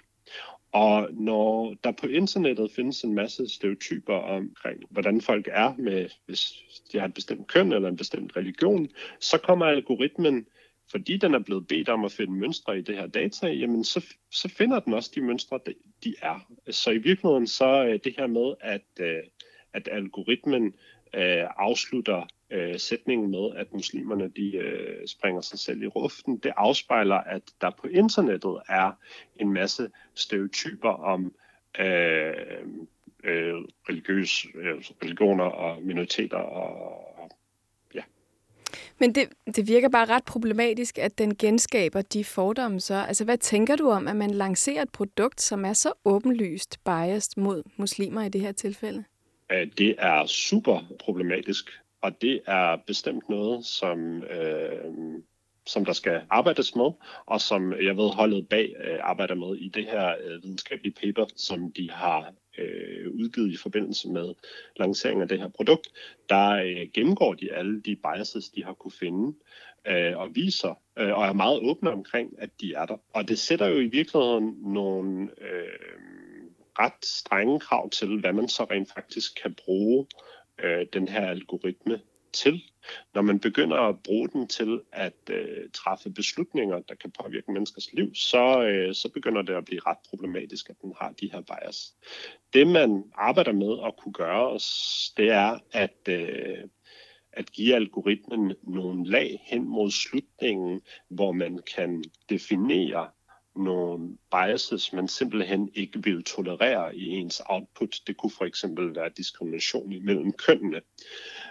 Og når der på internettet findes en masse stereotyper omkring, hvordan folk er, med, hvis de har et bestemt køn eller en bestemt religion, så kommer algoritmen fordi den er blevet bedt om at finde mønstre i det her data, jamen så, så finder den også de mønstre, de er. Så i virkeligheden så øh, det her med, at, øh, at algoritmen øh, afslutter øh, sætningen med, at muslimerne de øh, springer sig selv i ruften, det afspejler, at der på internettet er en masse stereotyper om øh, øh, religiøs, øh, religioner og minoriteter og men det, det virker bare ret problematisk, at den genskaber de fordomme så. Altså, hvad tænker du om, at man lancerer et produkt, som er så åbenlyst biased mod muslimer i det her tilfælde? Øh, det er super problematisk, og det er bestemt noget, som, øh, som der skal arbejdes med, og som jeg ved holdet bag øh, arbejder med i det her øh, videnskabelige paper, som de har øh, udgivet i forbindelse med lanceringen af det her produkt, der øh, gennemgår de alle de biases, de har kunne finde, øh, og viser, øh, og er meget åbne omkring, at de er der. Og det sætter jo i virkeligheden nogle øh, ret strenge krav til, hvad man så rent faktisk kan bruge øh, den her algoritme til, når man begynder at bruge den til at øh, træffe beslutninger, der kan påvirke menneskers liv, så, øh, så begynder det at blive ret problematisk, at den har de her bias. Det man arbejder med at kunne gøre, det er at, øh, at give algoritmen nogle lag hen mod slutningen, hvor man kan definere nogle biases, man simpelthen ikke vil tolerere i ens output. Det kunne for eksempel være diskrimination imellem kønnene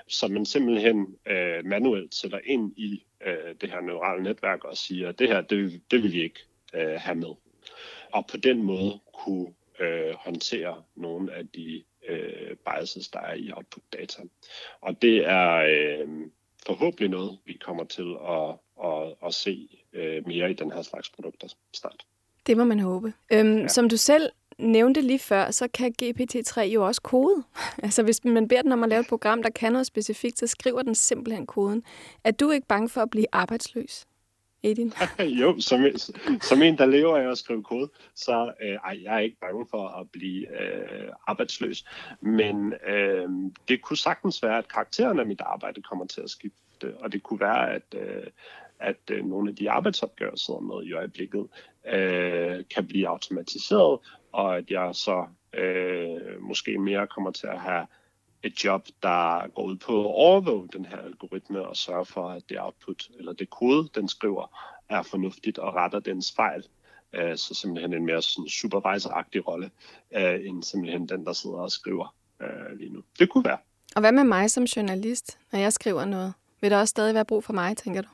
som man simpelthen øh, manuelt sætter ind i øh, det her neurale netværk og siger, at det her, det, det vil vi ikke øh, have med. Og på den måde kunne øh, håndtere nogle af de øh, biases, der er i output data. Og det er øh, forhåbentlig noget, vi kommer til at, at, at se øh, mere i den her slags produkter snart. Det må man håbe. Øhm, ja. Som du selv nævnte lige før, så kan GPT-3 jo også kode. altså hvis man beder den om at lave et program, der kan noget specifikt, så skriver den simpelthen koden. Er du ikke bange for at blive arbejdsløs? Adin? jo, som, som en, der lever af at skrive kode, så øh, ej, jeg er ikke bange for at blive øh, arbejdsløs. Men øh, det kunne sagtens være, at karakteren af mit arbejde kommer til at skifte, og det kunne være, at, øh, at øh, nogle af de arbejdsopgaver, jeg sidder med i øjeblikket, øh, kan blive automatiseret, og at jeg så øh, måske mere kommer til at have et job, der går ud på at overvåge den her algoritme og sørge for, at det output eller det kode, den skriver, er fornuftigt og retter dens fejl. Øh, så simpelthen en mere sådan supervisor rolle, øh, end simpelthen den, der sidder og skriver øh, lige nu. Det kunne være. Og hvad med mig som journalist, når jeg skriver noget? Vil der også stadig være brug for mig, tænker du?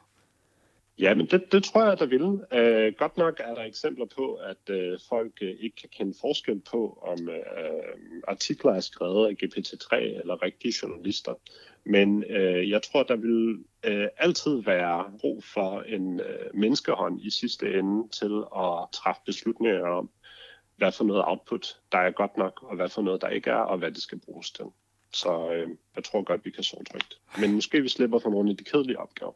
Ja, men det, det tror jeg, der vil. Uh, godt nok er der eksempler på, at uh, folk uh, ikke kan kende forskel på, om uh, artikler er skrevet af GPT-3 eller rigtige journalister. Men uh, jeg tror, der vil uh, altid være brug for en uh, menneskehånd i sidste ende til at træffe beslutninger om, hvad for noget output der er godt nok, og hvad for noget der ikke er, og hvad det skal bruges til. Så øh, jeg tror godt, vi kan sove trygt. Men måske vi slipper for nogle af de kedelige opgaver.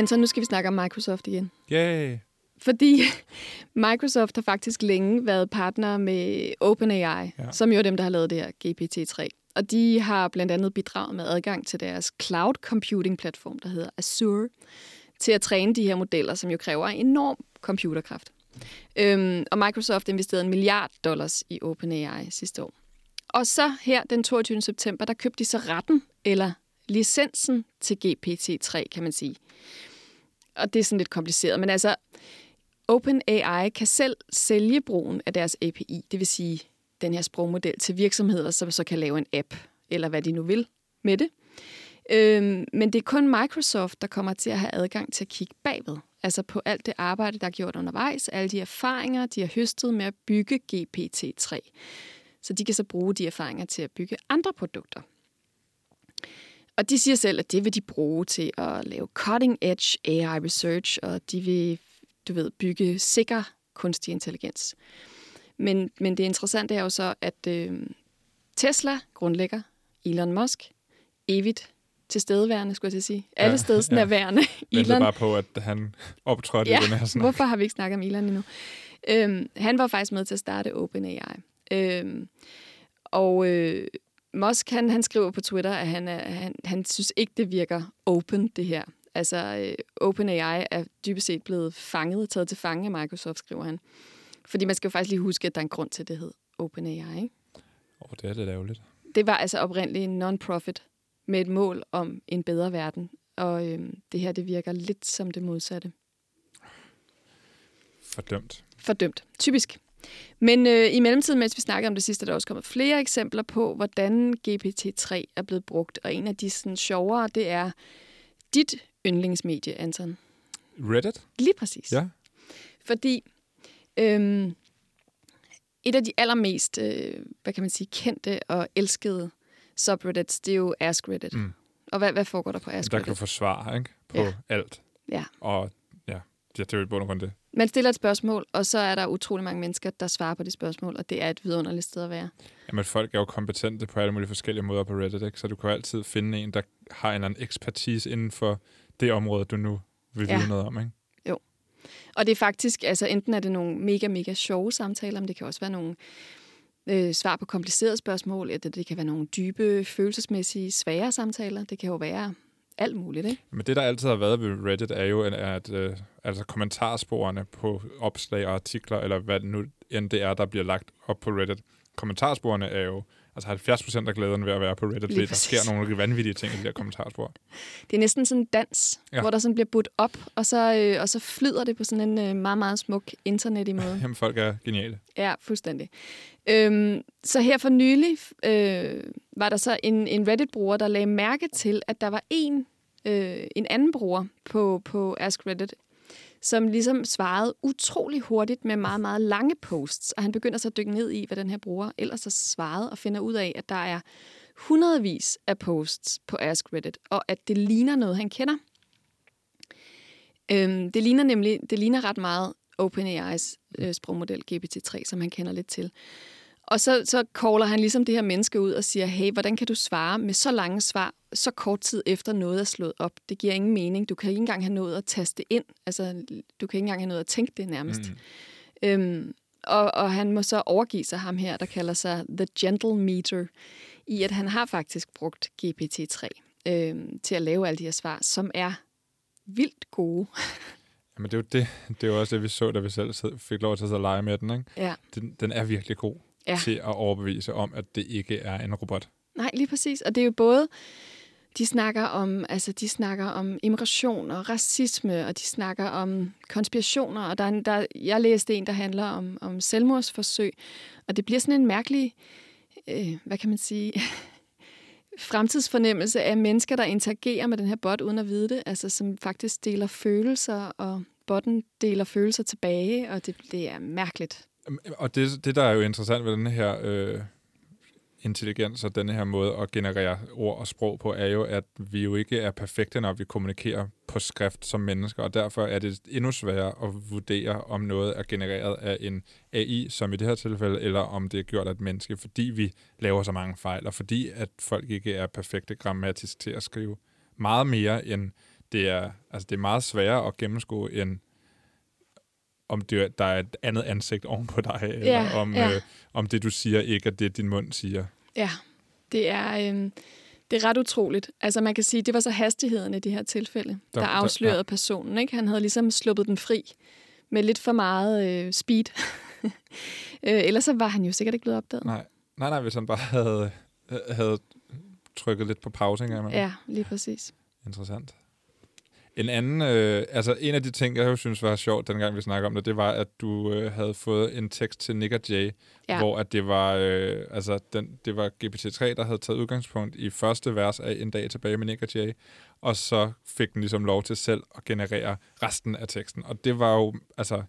Anton, nu skal vi snakke om Microsoft igen. Yay! Fordi Microsoft har faktisk længe været partner med OpenAI, ja. som jo er dem, der har lavet det her GPT-3. Og de har blandt andet bidraget med adgang til deres cloud computing platform, der hedder Azure, til at træne de her modeller, som jo kræver enorm computerkraft. Øhm, og Microsoft investerede en milliard dollars i OpenAI sidste år. Og så her den 22. september, der købte de så retten, eller licensen til GPT-3, kan man sige. Og det er sådan lidt kompliceret, men altså, OpenAI kan selv sælge brugen af deres API, det vil sige den her sprogmodel til virksomheder, som så kan lave en app, eller hvad de nu vil med det. Øhm, men det er kun Microsoft, der kommer til at have adgang til at kigge bagved. Altså på alt det arbejde, der er gjort undervejs, alle de erfaringer, de har høstet med at bygge GPT-3. Så de kan så bruge de erfaringer til at bygge andre produkter. Og de siger selv, at det vil de bruge til at lave cutting edge AI research, og de vil, du ved, bygge sikker kunstig intelligens. Men, men det interessante er jo så, at øh, Tesla grundlægger Elon Musk, evigt tilstedeværende, skulle jeg til sige. Alle ja, steds ja. Elon. Elon. bare på, at han optrådte ja, i den her snak. hvorfor har vi ikke snakket om Elon endnu? Øhm, han var faktisk med til at starte OpenAI. Øhm, og øh, Musk, han, han skriver på Twitter, at han, er, han, han synes ikke, det virker open, det her. Altså, øh, OpenAI er dybest set blevet fanget, taget til fange af Microsoft, skriver han. Fordi man skal jo faktisk lige huske, at der er en grund til, at det hed OpenAI. Ikke? Oh, det er lidt ærgerligt. Det var altså oprindeligt en non-profit med et mål om en bedre verden. Og øh, det her, det virker lidt som det modsatte. Fordømt. Fordømt. Typisk. Men øh, i mellemtiden, mens vi snakker om det sidste, er der også kommet flere eksempler på, hvordan GPT-3 er blevet brugt. Og en af de sådan, sjovere, det er dit yndlingsmedie, Anton. Reddit? Lige præcis. Ja. Fordi øhm, et af de allermest, øh, hvad kan man sige, kendte og elskede subreddits, det er jo Ask Reddit. Mm. Og hvad, hvad foregår der på Ask Der kan du få svar ikke? på ja. alt. Ja. Og ja, det er jo i bund og det. Man stiller et spørgsmål, og så er der utrolig mange mennesker, der svarer på det spørgsmål, og det er et vidunderligt sted at være. Jamen, folk er jo kompetente på alle mulige forskellige måder på Reddit, ikke? så du kan altid finde en, der har en eller anden ekspertise inden for det område, du nu vil ja. vide noget om. Ikke? Jo. Og det er faktisk, altså enten er det nogle mega, mega sjove samtaler, men det kan også være nogle øh, svar på komplicerede spørgsmål, eller det, det kan være nogle dybe, følelsesmæssige, svære samtaler. Det kan jo være alt muligt, ikke? Men det, der altid har været ved Reddit, er jo, at, øh, altså kommentarsporene på opslag og artikler, eller hvad nu end det er, der bliver lagt op på Reddit. Kommentarsporene er jo altså 70 procent af glæden ved at være på Reddit, fordi der sker nogle vanvittige ting i de der kommentarspor. Det er næsten sådan en dans, ja. hvor der sådan bliver budt op, og så, øh, og så flyder det på sådan en øh, meget, meget smuk internet i måde. Jamen, folk er geniale. Ja, fuldstændig. Øhm, så her for nylig øh, var der så en, en Reddit-bruger, der lagde mærke til, at der var en, øh, en anden bruger på, på Ask Reddit, som ligesom svarede utrolig hurtigt med meget, meget lange posts. Og han begynder så at dykke ned i, hvad den her bruger ellers har svaret, og finder ud af, at der er hundredvis af posts på Ask Reddit, og at det ligner noget, han kender. Øhm, det ligner nemlig det ligner ret meget OpenAI's øh, sprogmodel GPT-3, som han kender lidt til. Og så, så caller han ligesom det her menneske ud og siger, hey, hvordan kan du svare med så lange svar, så kort tid efter noget er slået op? Det giver ingen mening. Du kan ikke engang have noget at taste ind. Altså, du kan ikke engang have noget at tænke det nærmest. Mm. Øhm, og, og han må så overgive sig ham her, der kalder sig The Gentle Meter, i at han har faktisk brugt GPT-3 øhm, til at lave alle de her svar, som er vildt gode. Jamen, det er jo det. Det er jo også det, vi så, da vi selv fik lov til at lege med den. Ikke? Ja. Den, den er virkelig god ja. til at overbevise om, at det ikke er en robot. Nej, lige præcis. Og det er jo både, de snakker om, altså de snakker om immigration og racisme, og de snakker om konspirationer, og der, er, der jeg læste en, der handler om, om selvmordsforsøg, og det bliver sådan en mærkelig, øh, hvad kan man sige, fremtidsfornemmelse af mennesker, der interagerer med den her bot uden at vide det, altså som faktisk deler følelser, og botten deler følelser tilbage, og det, det er mærkeligt. Og det, det, der er jo interessant ved den her øh, intelligens og denne her måde at generere ord og sprog på, er jo, at vi jo ikke er perfekte, når vi kommunikerer på skrift som mennesker, og derfor er det endnu sværere at vurdere, om noget er genereret af en AI, som i det her tilfælde, eller om det er gjort af et menneske, fordi vi laver så mange fejl, og fordi at folk ikke er perfekte grammatisk til at skrive. Meget mere end det er, altså det er meget sværere at gennemskue end om det, der er et andet ansigt oven på dig, eller ja, om, ja. øh, om det, du siger, ikke er det, din mund siger. Ja, det er, øh, det er ret utroligt. Altså man kan sige, det var så hastigheden i det her tilfælde, der, der afslørede der, ja. personen. Ikke? Han havde ligesom sluppet den fri med lidt for meget øh, speed. øh, ellers så var han jo sikkert ikke blevet opdaget. Nej, nej, nej hvis han bare havde, havde trykket lidt på pause engang. Ja, lige præcis. Interessant. En anden, øh, altså en af de ting, jeg jo synes var sjovt, dengang vi snakkede om det, det var, at du øh, havde fået en tekst til Nick og Jay, ja. hvor at det var, øh, altså den, det var GPT-3, der havde taget udgangspunkt i første vers af En dag tilbage med Nick og Jay, og så fik den ligesom lov til selv at generere resten af teksten. Og det var jo, altså,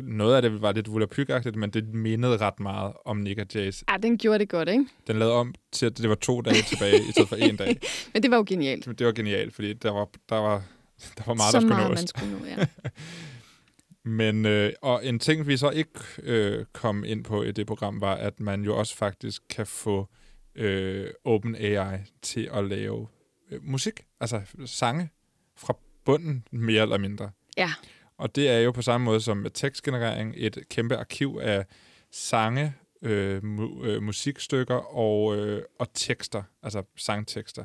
noget af det var lidt volapykagtigt, men det mindede ret meget om Nick og Jays. Ja, den gjorde det godt, ikke? Den lavede om til, at det var to dage tilbage, i stedet for en dag. men det var jo genialt. Det var genialt, fordi der var, der var der var meget, så der skulle meget, nås. man skulle nå, ja. Men, øh, og en ting, vi så ikke øh, kom ind på i det program, var, at man jo også faktisk kan få øh, OpenAI til at lave øh, musik, altså sange fra bunden, mere eller mindre. Ja. Og det er jo på samme måde som med tekstgenerering et kæmpe arkiv af sange, øh, mu- øh, musikstykker og, øh, og tekster, altså sangtekster.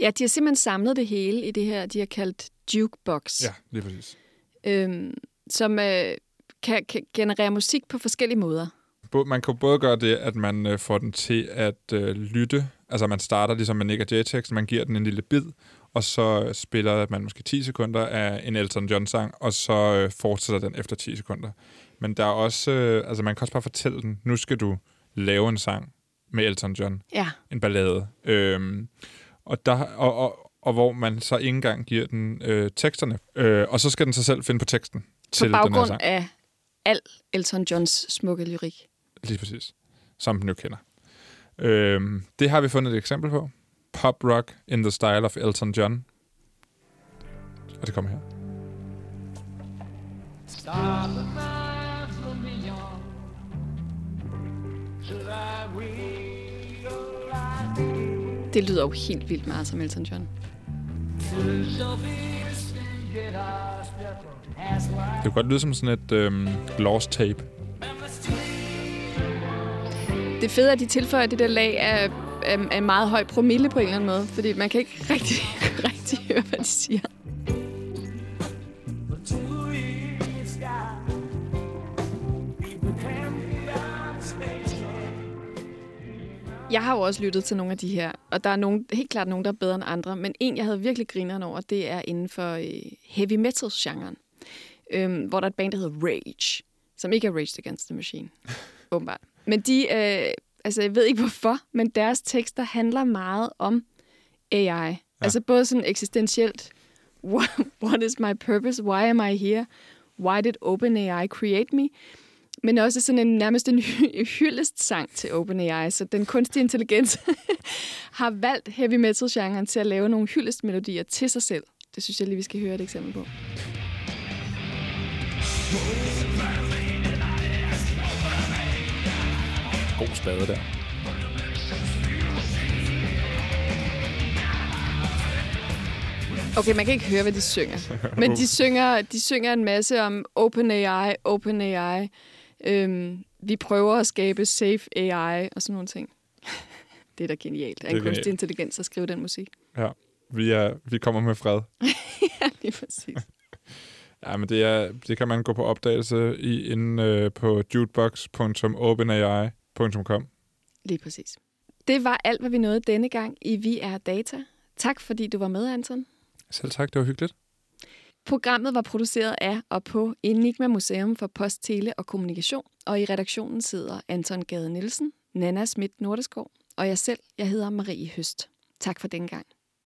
Ja, de har simpelthen samlet det hele i det her, de har kaldt jukebox. Ja, lige præcis. Øhm, som øh, kan, kan generere musik på forskellige måder. Man kan både gøre det, at man øh, får den til at øh, lytte. Altså man starter ligesom med Nick J-tekst, man giver den en lille bid, og så spiller man måske 10 sekunder af en Elton John-sang, og så øh, fortsætter den efter 10 sekunder. Men der er også, øh, altså man kan også bare fortælle den, nu skal du lave en sang med Elton John. Ja. En ballade. Øhm, og, der, og, og, og hvor man så ikke engang giver den øh, teksterne. Øh, og så skal den sig selv finde på teksten på til baggrund den her sang. af al Elton Johns smukke lyrik. Lige præcis. Som den jo kender. Øh, det har vi fundet et eksempel på. Pop rock in the style of Elton John. Og det kommer her. Stop. Should I wait det lyder jo helt vildt meget som Elton John. Det kan godt lyde som sådan et øhm, lost tape. Det fede er, at de tilføjer det der lag af, af, af meget høj promille på en eller anden måde, fordi man kan ikke rigtig, rigtig høre, hvad de siger. Jeg har jo også lyttet til nogle af de her, og der er nogen, helt klart nogen, der er bedre end andre, men en, jeg havde virkelig grineren over, det er inden for øh, heavy metal-genren, øhm, hvor der er et band, der hedder Rage, som ikke er Rage Against the Machine, åbenbart. Men de, øh, altså jeg ved ikke hvorfor, men deres tekster handler meget om AI. Ja. Altså både sådan eksistentielt, what, what is my purpose, why am I here, why did OpenAI create me? Men også sådan en nærmest en sang til OpenAI, så den kunstige intelligens har valgt heavy metal-genren til at lave nogle hyldest melodier til sig selv. Det synes jeg lige, vi skal høre et eksempel på. god spade der. Okay, man kan ikke høre, hvad de synger. Men de synger, de synger en masse om OpenAI, OpenAI. Øhm, vi prøver at skabe safe AI og sådan nogle ting. Det er da genialt. Er en kunstig intelligens at skrive den musik. Ja, vi, er, vi kommer med fred. ja, lige præcis. ja, men det, er, det kan man gå på opdagelse i inde øh, på jukebox.openai.com. Lige præcis. Det var alt, hvad vi nåede denne gang i Vi er Data. Tak fordi du var med, Anton. Selv tak, det var hyggeligt. Programmet var produceret af og på Enigma Museum for Post, Tele og Kommunikation, og i redaktionen sidder Anton Gade Nielsen, Nana Schmidt Nordeskov og jeg selv, jeg hedder Marie Høst. Tak for den gang.